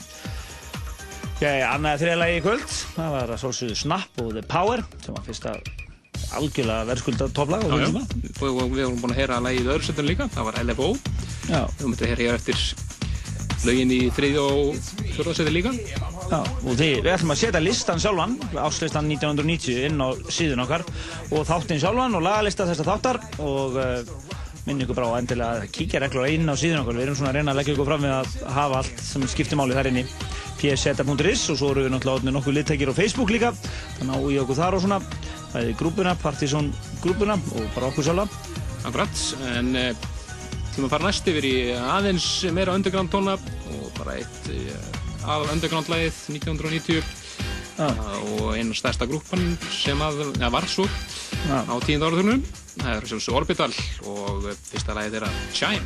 Já, annaði þriðalagi í kvöld. Það var að svolsögðu Snap og The Power sem var fyrsta algjörlega verðskulda topplag.
Og, við vorum búin að heyra lagið í öðru setjum líka, það var LFO.
Já.
Við vorum að heyra hér eftir lögin í þriðja og fjörða setjum líka.
Já, og því, við ætlum að setja listan sjálfan, áslistan 1990 inn á síðun okkar og þáttinn sjálfan og lagalista þessa þáttar og uh, minn ykkur bara á endilega að kíkja reglur inn á síðun okkar. Við erum svona að reyna að leggja ykkur fram við að hafa allt sem skiptir máli þar inni pseta.is og svo eru við náttúrulega orðinir nokkuð littækir á Facebook líka þannig að í okkur þar og svona bæði grúpuna, Partizón grúpuna og bara okkur sjálfa.
Akkurat, en uh, tíma að fara næst yfir í aðeins meira underground tóna og bara eitt uh, aðal underground lagið 1990 uh, og einn stærsta grúpan sem að, ja, var svo
Já.
á tíund áraðurnum. Það er sjálfsög Orbital og fyrsta lagið þeirra Chime.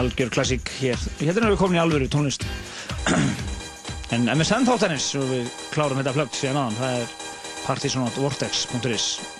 algjör klassík hér. Hérna erum við komin í alvöru tónlist. [CLEARS THROAT] En MSN þáttanins og við klárum þetta flögt síðan aðan það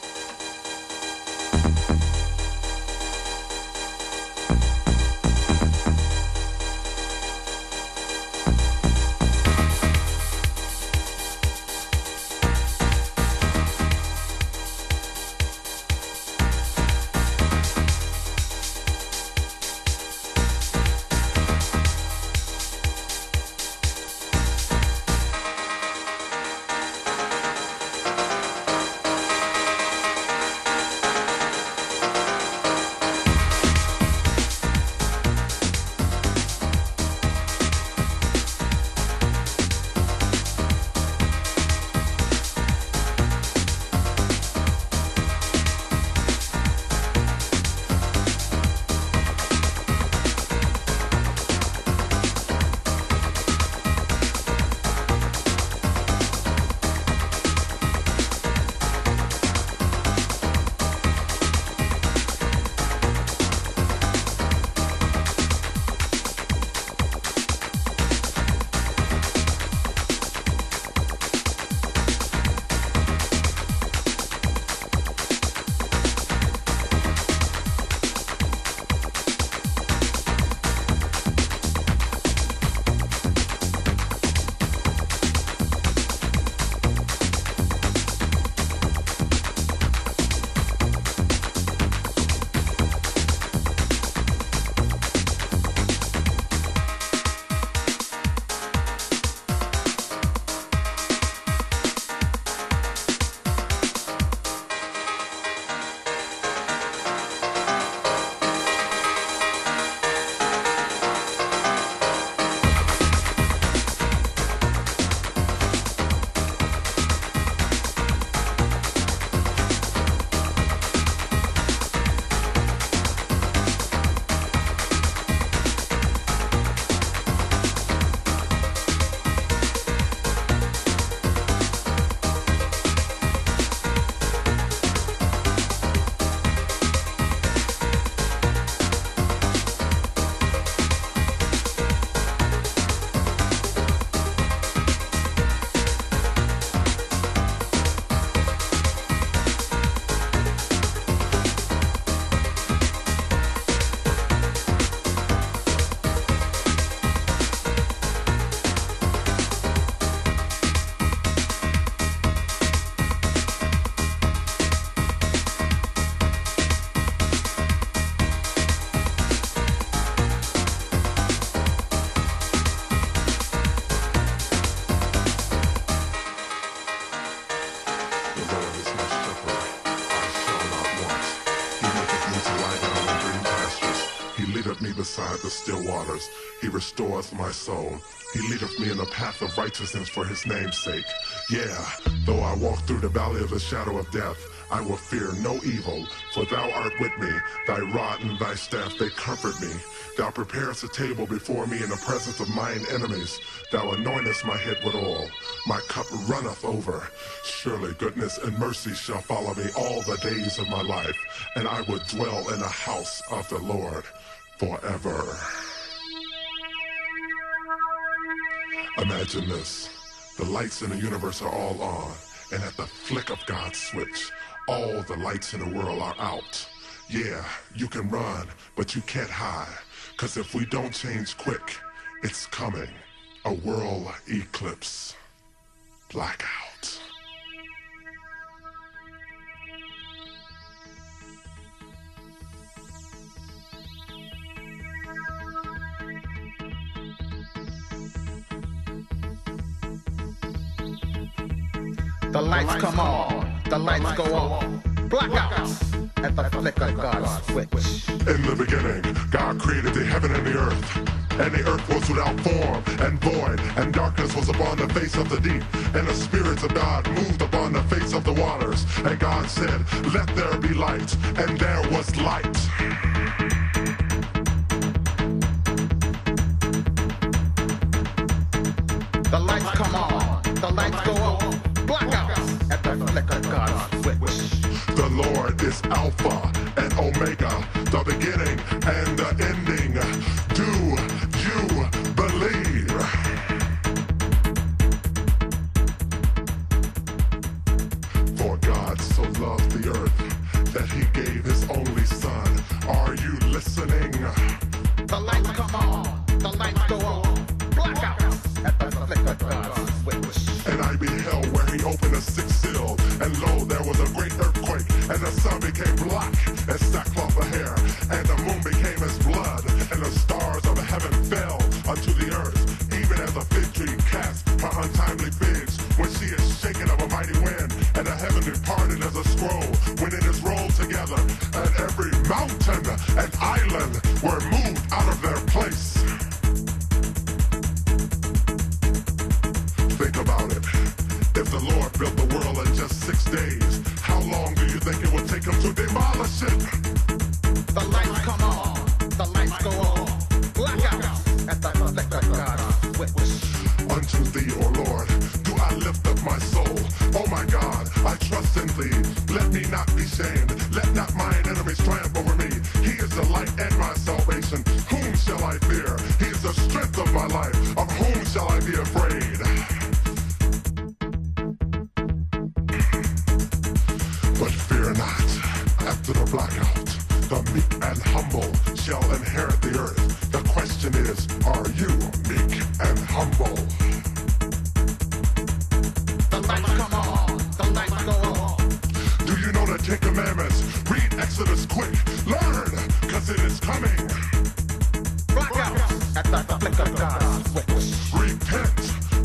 soul. He leadeth me in the path of righteousness for his name's sake. Yeah, though I walk through the valley of the shadow of death, I will fear no evil, for thou art with me. Thy rod and thy staff, they comfort me. Thou preparest a table before me in the presence of mine enemies. Thou anointest my head with oil. My cup runneth over. Surely goodness and mercy shall follow me all the days of my life, and I will dwell in the house of the Lord forever. Imagine this. The lights in the universe are all on, and at the flick of God's switch, all the lights in the world are out. Yeah, you can run, but you can't hide. Cause if we don't change quick, it's coming. A world eclipse. Blackout.
The lights come on, the lights go on. Blackouts at the flick of God's switch.
In the beginning, God created the heaven and the earth. And the earth was without form and void, and darkness was upon the face of the deep. And the spirits of God moved upon the face of the waters. And God said, Let there be light. And there was light.
The lights come on, the lights go on.
Lord is Alpha and Omega, the beginning and the ending. Do you believe? For God so loved the earth that he gave his only son. Are you listening?
The lights come on, the lights go on. Blackouts at the flick of God's.
And I beheld where he opened a sixth seal, and lo, there was a great earthquake, and the sun became black as sackcloth of hair, and the moon became as blood, and the stars of heaven fell unto the earth, even as a fig tree casts her untimely figs when she is shaken of a mighty wind, and the heaven departed as a scroll when it is rolled together, and every mountain and island were moved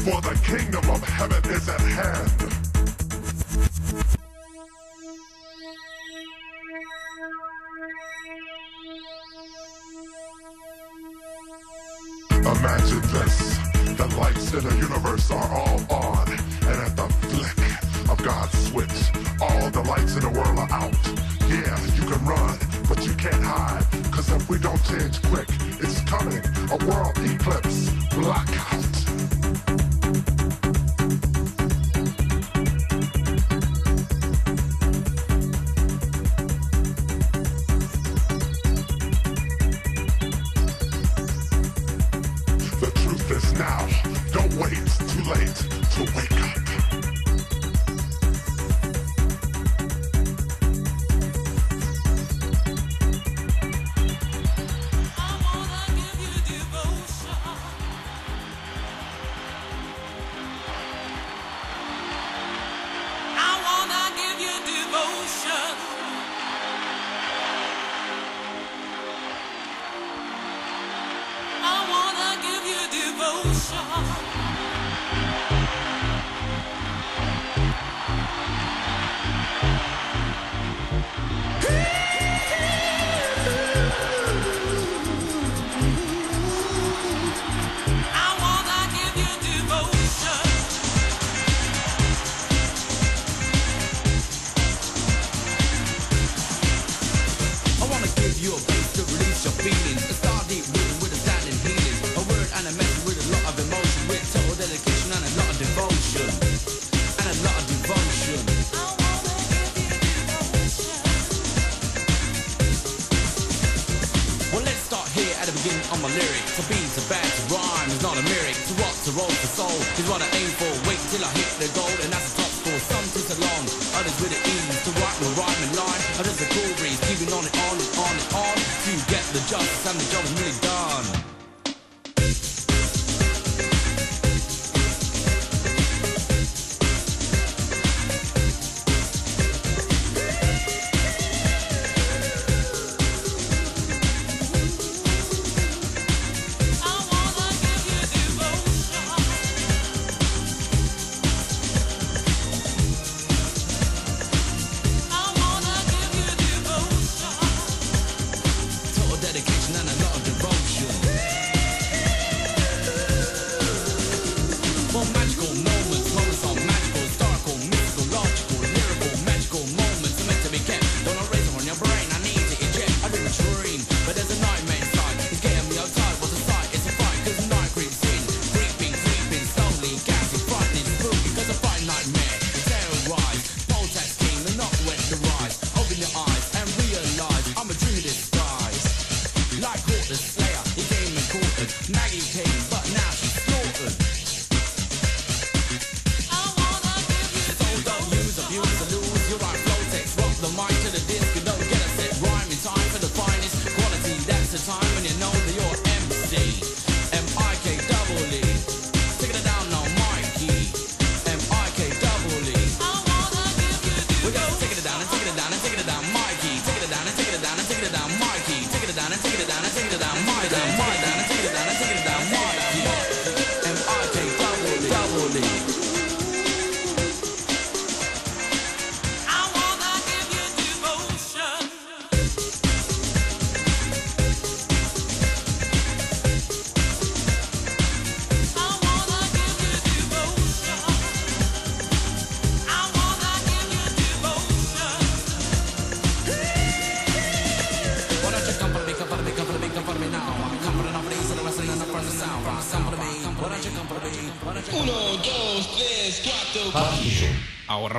for the kingdom of heaven is at hand. Imagine this. The lights in the universe are all on. And at the flick of God's switch, all the lights in the world are out. Yeah, you can run, but you can't hide. Cause if we don't change quick, it's coming. A world eclipse. Blackout.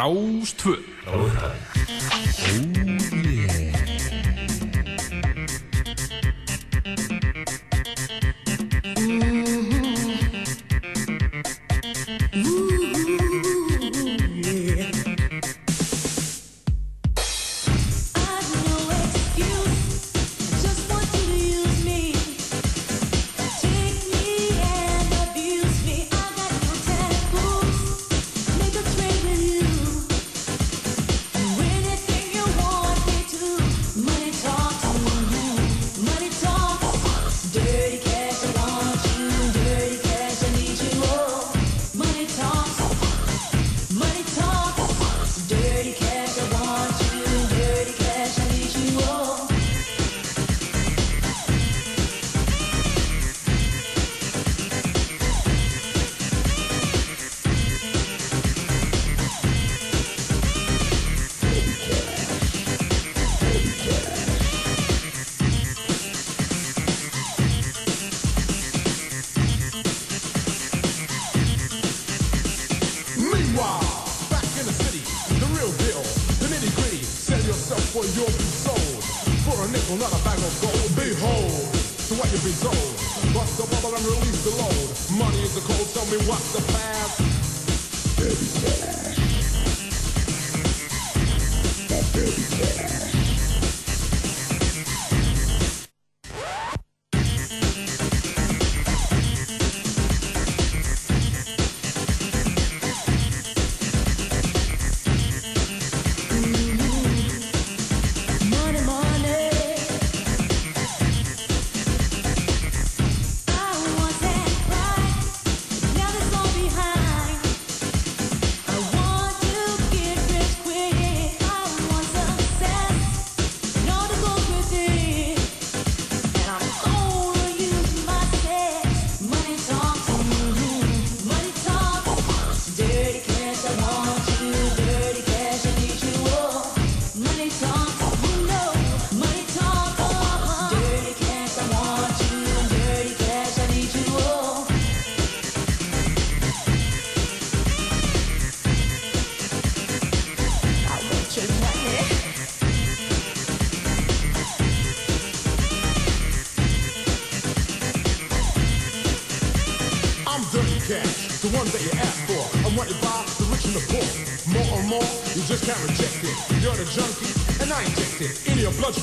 Á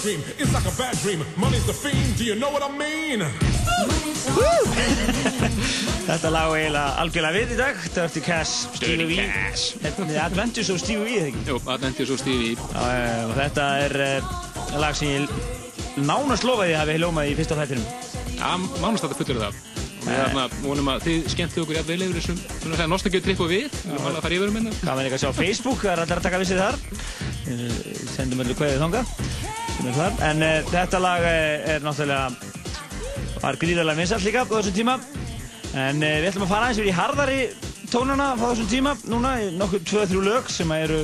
bloodstream. It's like a bad dream. Money's the fiend. Do you know what I mean? [LAUGHS]
Þetta lag er eiginlega algjörlega við í dag Dirty Cash, Stevie V
Cash.
Þetta er Adventures og Stevie V, eða ekki?
Jú, Adventures og Stevie V
og þetta er uh, lag sem ég nánast lofaði að hafi hljómað í fyrsta þættinum
Já, mánast þetta fullur það og við þarna vonum að þið skemmtu okkur jafnvel yfir þessum svona að segja nostalgíu tripp og við við erum alveg að fara yfir um hérna
Gaman ekki að sjá á Facebook, það er allir að taka vissið þar Við Sendum öllu kveðið þangað er þar. En uh, þetta lag uh, er náttúrulega var gríðarlega vinsalt líka á þessum tíma En uh, við ætlum að fara aðeins yfir í harðari tónana á þessum tíma núna, í nokkuð 2-3 lög sem eru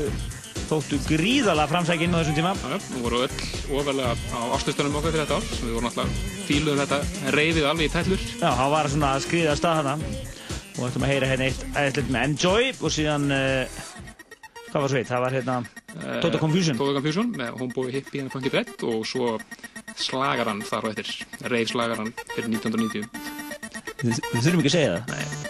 þóttu gríðarlega framsækinn á þessum tíma
Já, nú voru öll ofalega á ástöðstunum okkar fyrir þetta ár sem við vorum alltaf fíluðum þetta reyfið alveg í tællur
Já, hann var svona að skriða að stað hana og ætlum að heyra hérna eitt ætlum með Enjoy og síðan uh, hvað var sveit? Það var hérna Total Confusion.
Total Confusion með Homeboy Hippie and Funky Bread og svo slagaran þar og eftir reyf slagaran fyrir 1990
Við, við þurfum ekki að segja það.
Nei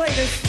play this.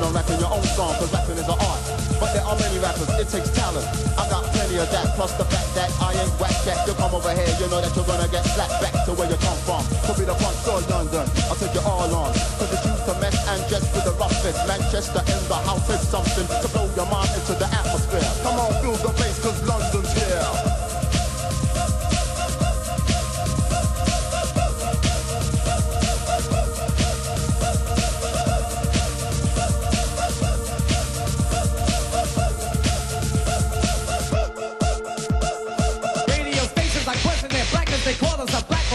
insisting on rapping your own song, cause rapping is an art. But there are many rappers, it takes talent. I got plenty of that, plus the fact that I ain't whack cat. You come over here, you know that you're gonna get slapped back to where you come from. Could be the front door, London, I'll take you all on. Cause it's used to mess and just with the roughest. Manchester in the house is something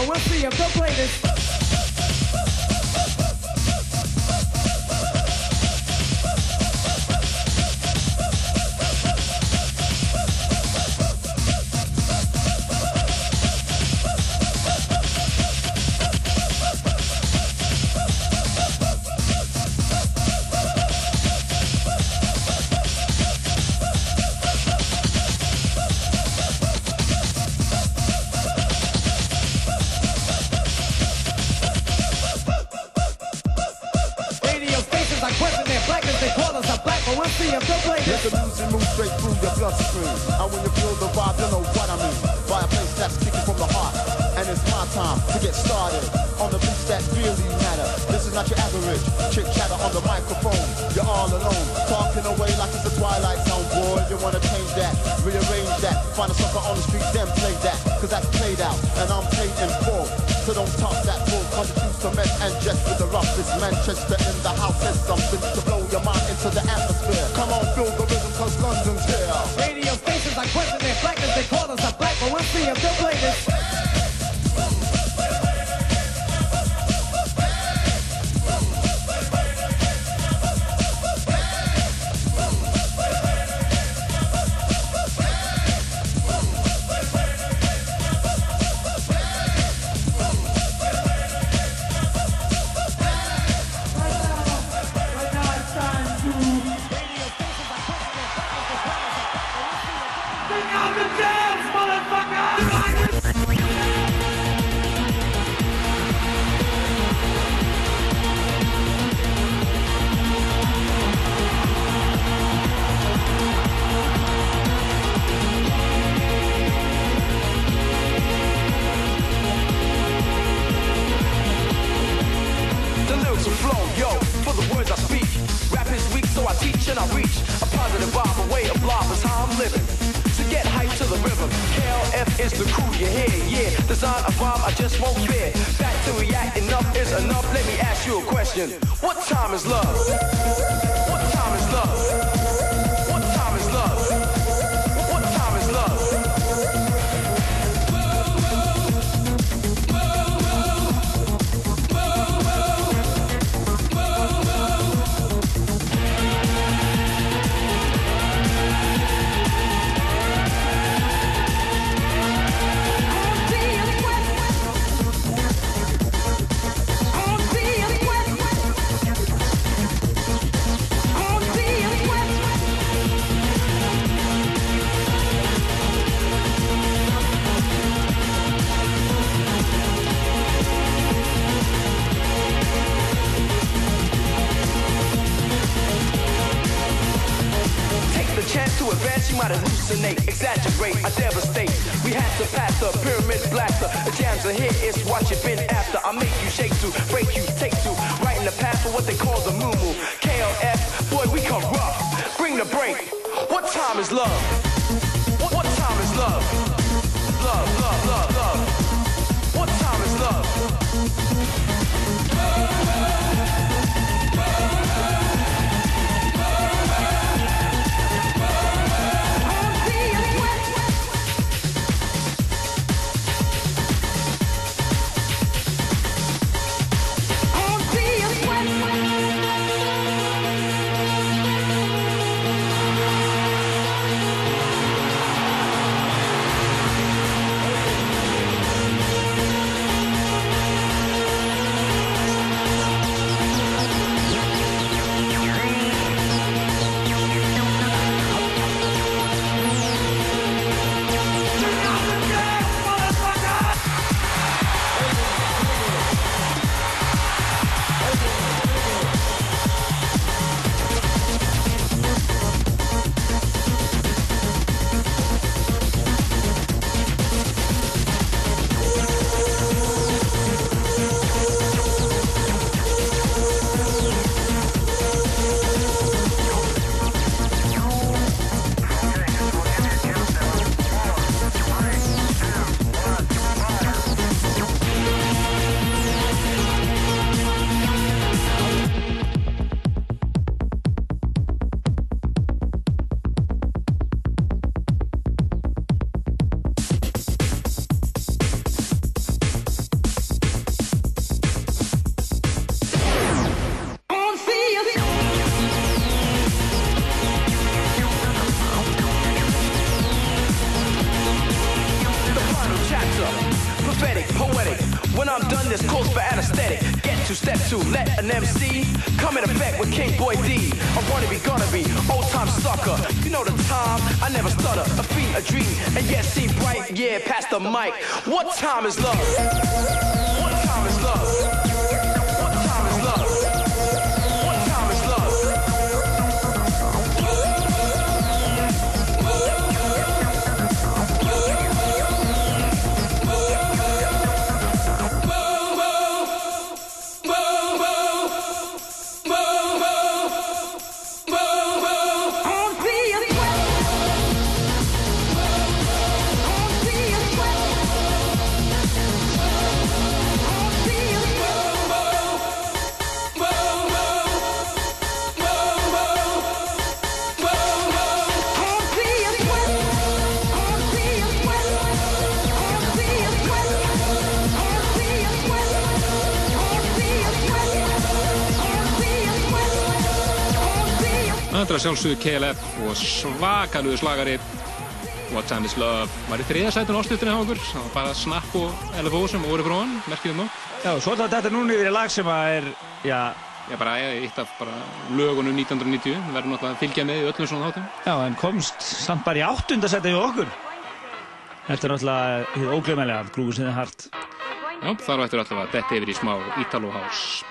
we'll see if they'll play this.
Is
love?
Að sjálfsögðu KLF og svakaluðu slagari What Time Is Love var í þriða sætun ástutinu hjá okkur það var bara Snap og LFO sem voru frá hann merkjum nú
Já, svo er þetta núna yfir í lag sem að er, já...
Já, bara eitt af bara lögunum 1990, við verðum náttúrulega að fylgja með í öllum svona þáttum.
Já, en komst samt bara í áttundasæti hjá okkur. Þetta er náttúrulega óglöfmælega af Grúfus in the Heart.
Já, þar eftir alltaf að detta yfir í smá Italo House.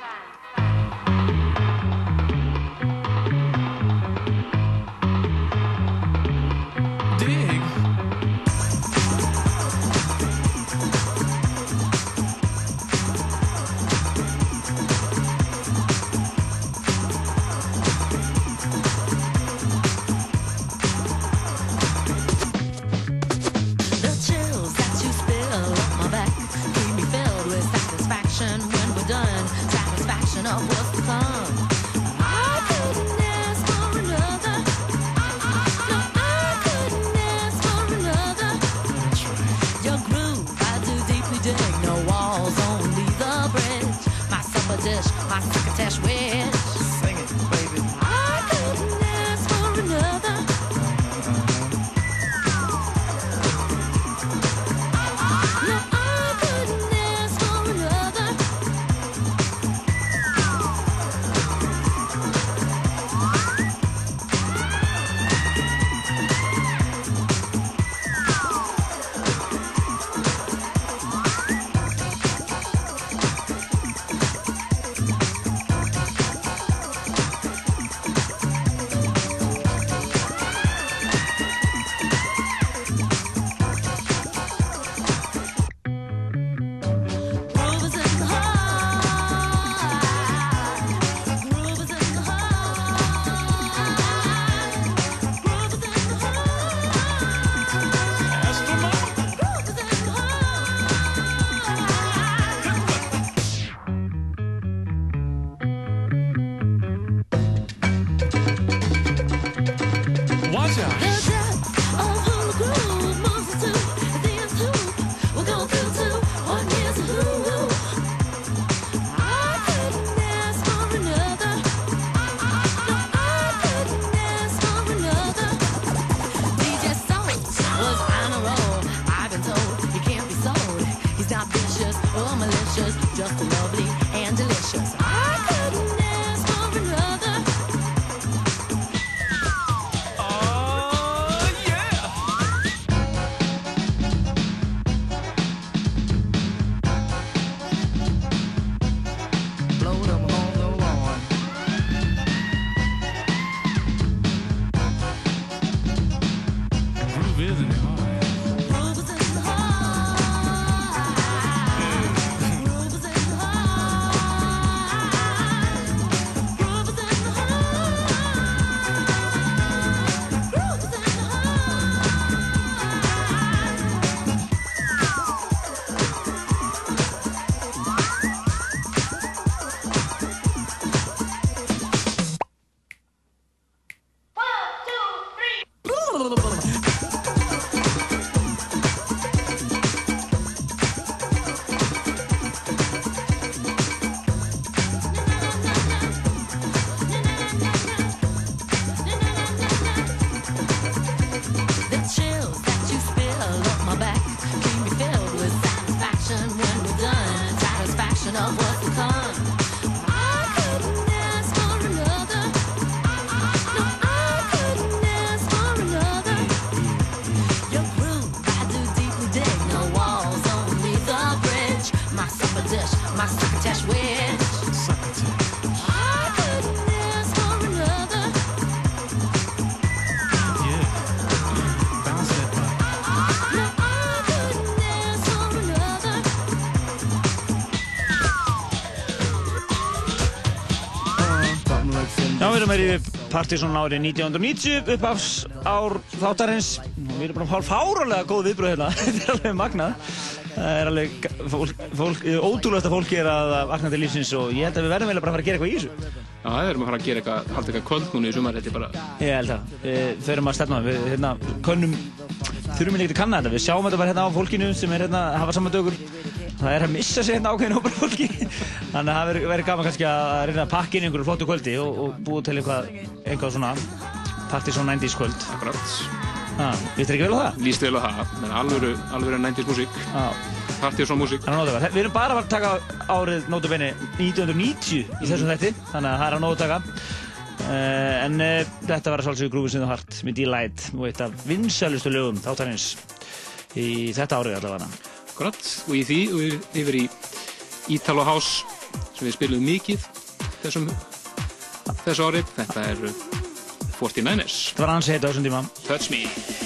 Partizón árið 1990 upp af ár þáttarins. Og við erum bara hálf fáralega góð viðbröð hérna. [LAUGHS] Þetta er alveg magnað. Það er alveg ótrúlega fólk er að vakna til lífsins og ég held að við verðum vel bara að fara að gera eitthvað í þessu.
Já, við erum að fara að gera eitthvað, halda eitthvað kvöld núna í sumar, þetta er bara...
Ég held að við þurfum að stefna við hérna könnum þurfum ekki að kanna þetta við sjáum þetta bara hérna á fólkinu sem er hérna hafa saman dögur það er að missa sig hérna ákveðin hópar af fólki þannig að það verður verið gaman kannski að reyna að pakka inn einhverju flottu kvöldi og, og búið til eitthvað eitthvað svona Partizón 90s kvöld.
Akkurat.
Ah, Við ekki vel á það?
Lýst vel á það, menn alvöru, alvöru 90s músík. Partizón músík.
Það er að nóta Við erum bara að taka árið nótabenni 1990 í þessum þetti þannig að það er að nóta taka. Uh, en uh, þetta var svolítið grúfið sinðu hart með D-Light og eitt af vinsælustu lögum þáttarins í þetta árið allavega.
Akkurat, og í því og yfir- í Italo House sem við spilum mikið þessum þessu árið, þetta er 49ers
Það var hans heita á þessum tíma.
Touch Me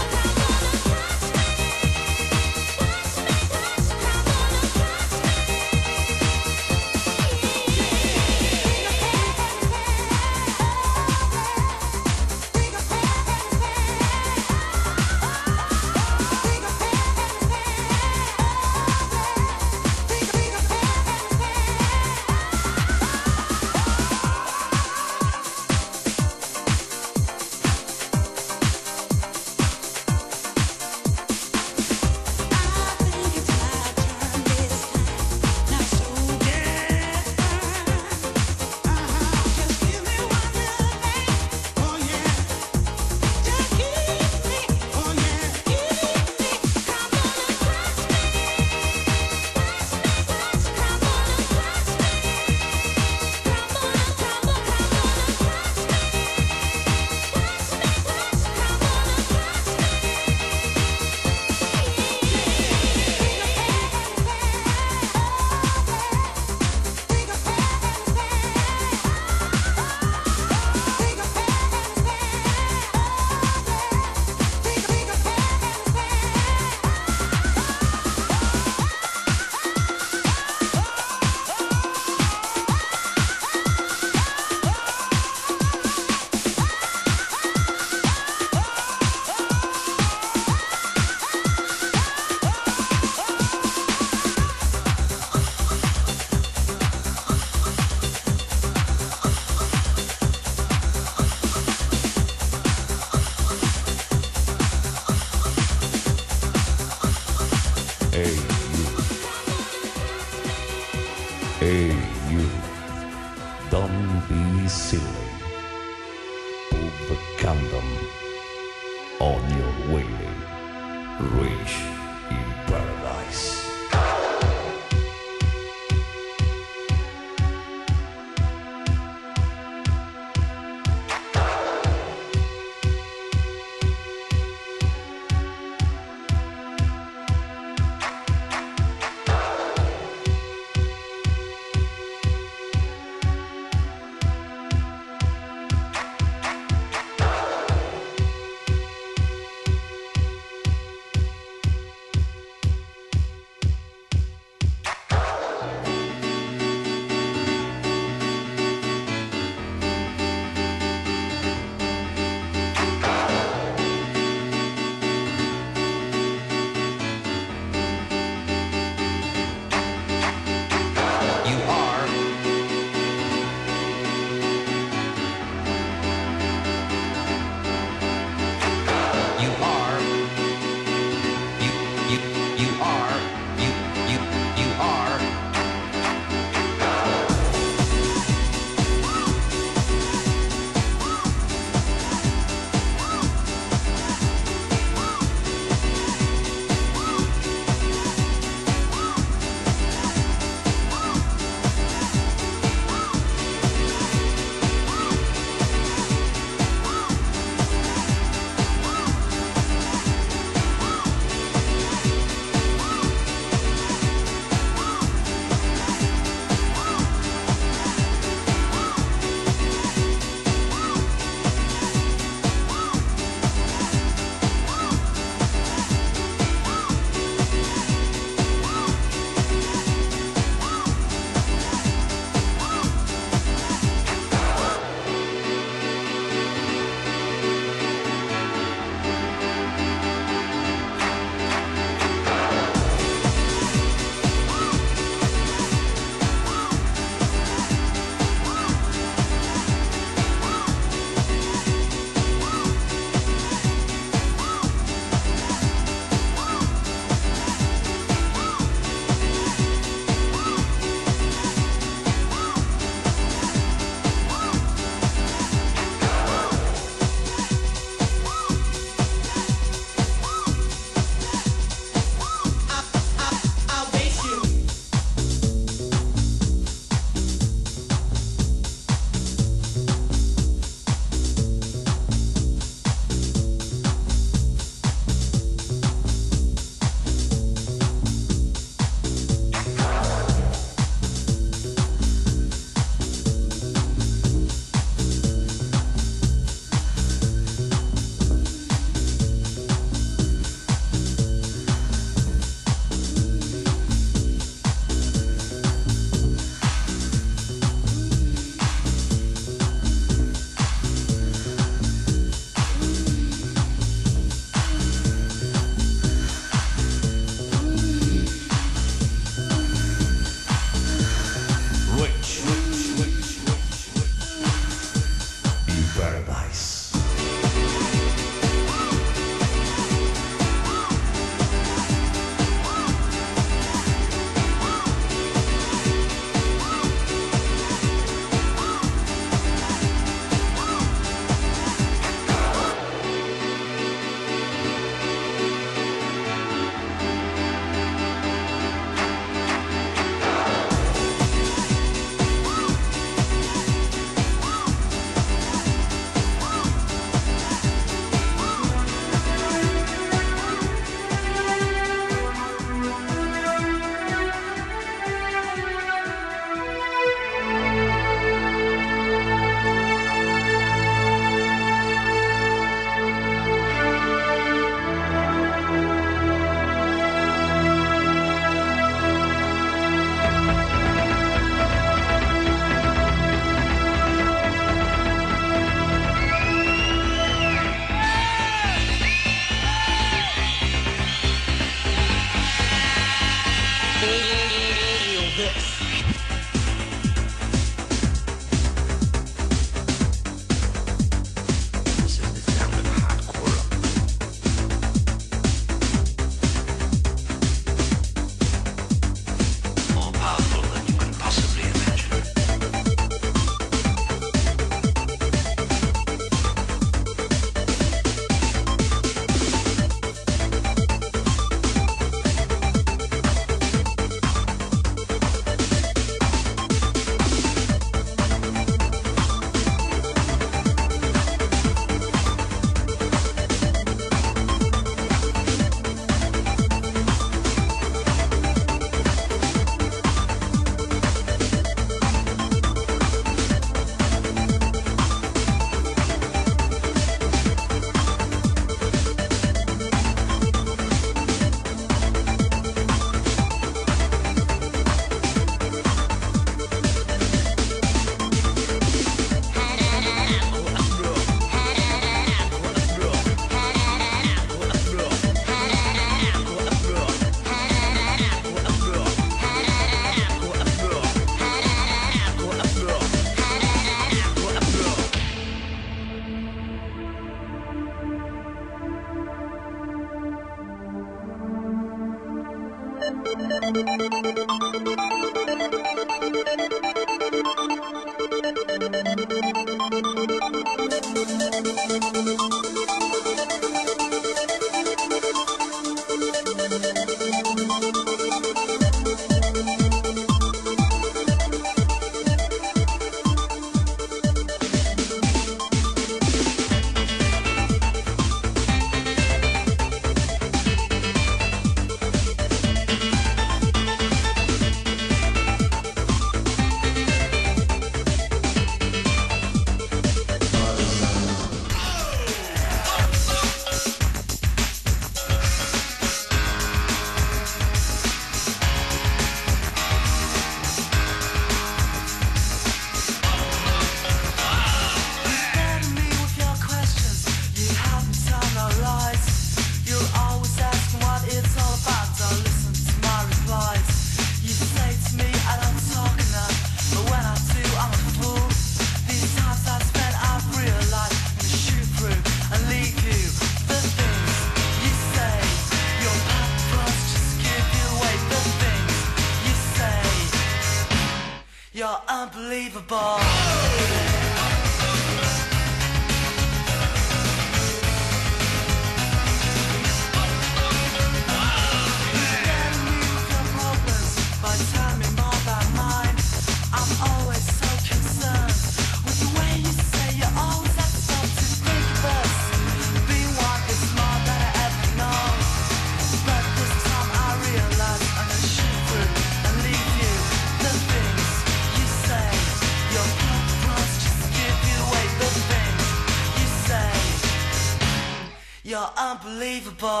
unbelievable.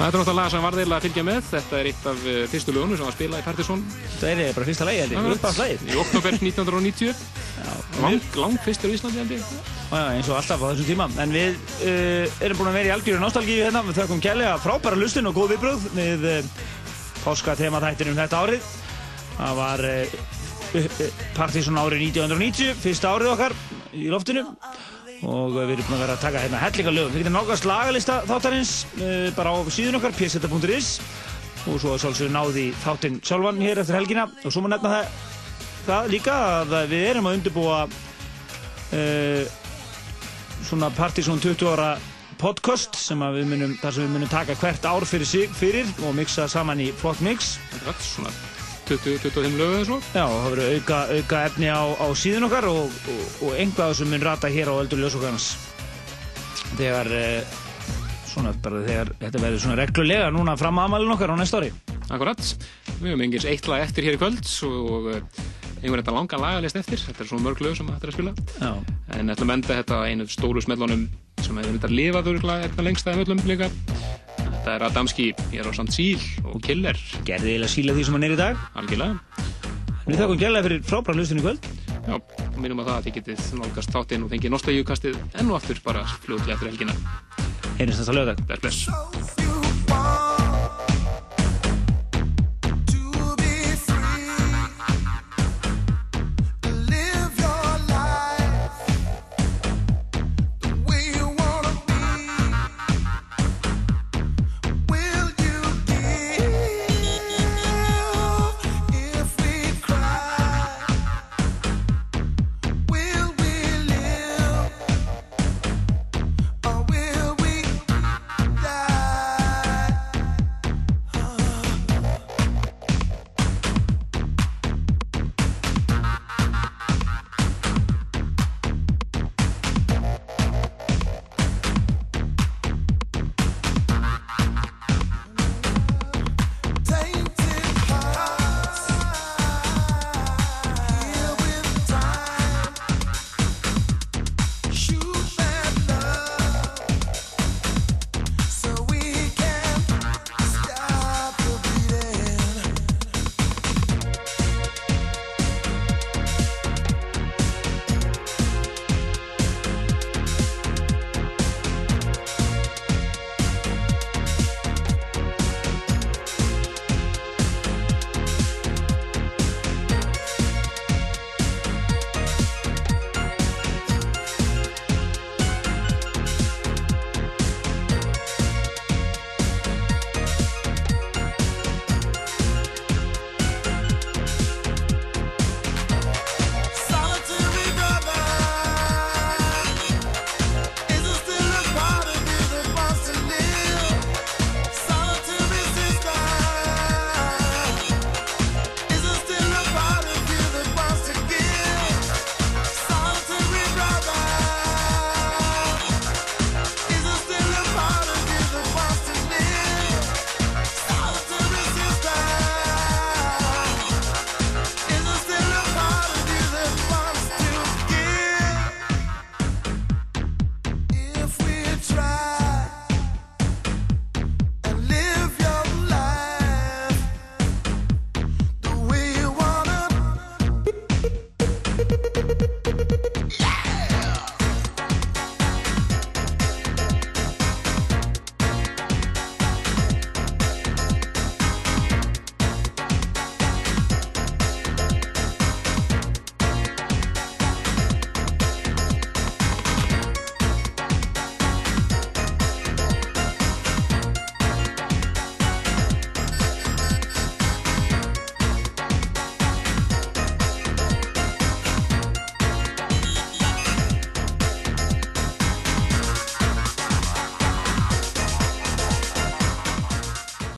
Það er náttúrulega sem varð eiginlega að fylgja með. Þetta er eitt af eh, fyrstu lögunum sem var spilað í Partiðsson.
Það er bara fyrsta lagi, held ég. Uppáhaldslagið.
Í oktober 1990. Lang, lang fyrstur í Íslandi, held ég.
Já, eins og alltaf á þessum tíma. En við uh, erum búin að vera í algjöru nostalgíu hérna. Við þökkum kærlega frábæra lustin og góð viðbröð við uh, páska þættinum þetta árið. Það var uh, Partiðsson árið 1990, fyrsta árið okkar í loftinu. Og við erum búin að vera að taka hérna hellinga lögum. Þið getur nálgast lagalista þáttarins uh, bara á síðun okkar, pseta.is og svo svolítið náði þáttinn sjálfan hér eftir helgina og svo má nefna það, það líka að við erum að undirbúa uh, svona Partiðsson 20 ára podcast sem við munum, þar sem við munum taka hvert ár fyrir sig fyrir og mixa saman í flott mix.
Þetta er svona 20-25 lögu eða svo.
Já, það verður auka, auka efni á, á síðun okkar og, og, og einhvað sem mun rata hér á Öldur Ljósokkarnas. Þegar, eh, svona bara þegar þetta verður svona reglulega núna fram að amalinn okkar á næsta ári.
Akkurat. Við höfum engins eitt lag eftir hér í kvöld og eh, einhvern veginn langa lagalist eftir. Þetta er svona mörg lög sem þetta er að spila.
Já.
En ætlum að enda þetta á einu stóru smellunum sem hefur myndið að lifa þurrkla eitthvað lengst að öllum líka. Þetta er Adamski, ég er á samt síl og Killer.
Gerði eiginlega síla því sem hann er í dag.
Algjörlega.
Við þakkum gælega fyrir frábæra hlustinu í kvöld.
Já, minnum að það að þið getið nálgast þáttinn og fengið nostalgíukastið enn og aftur bara fljóðlega eftir helgina.
Heyrjumst þess að lögða.
Bless, bless.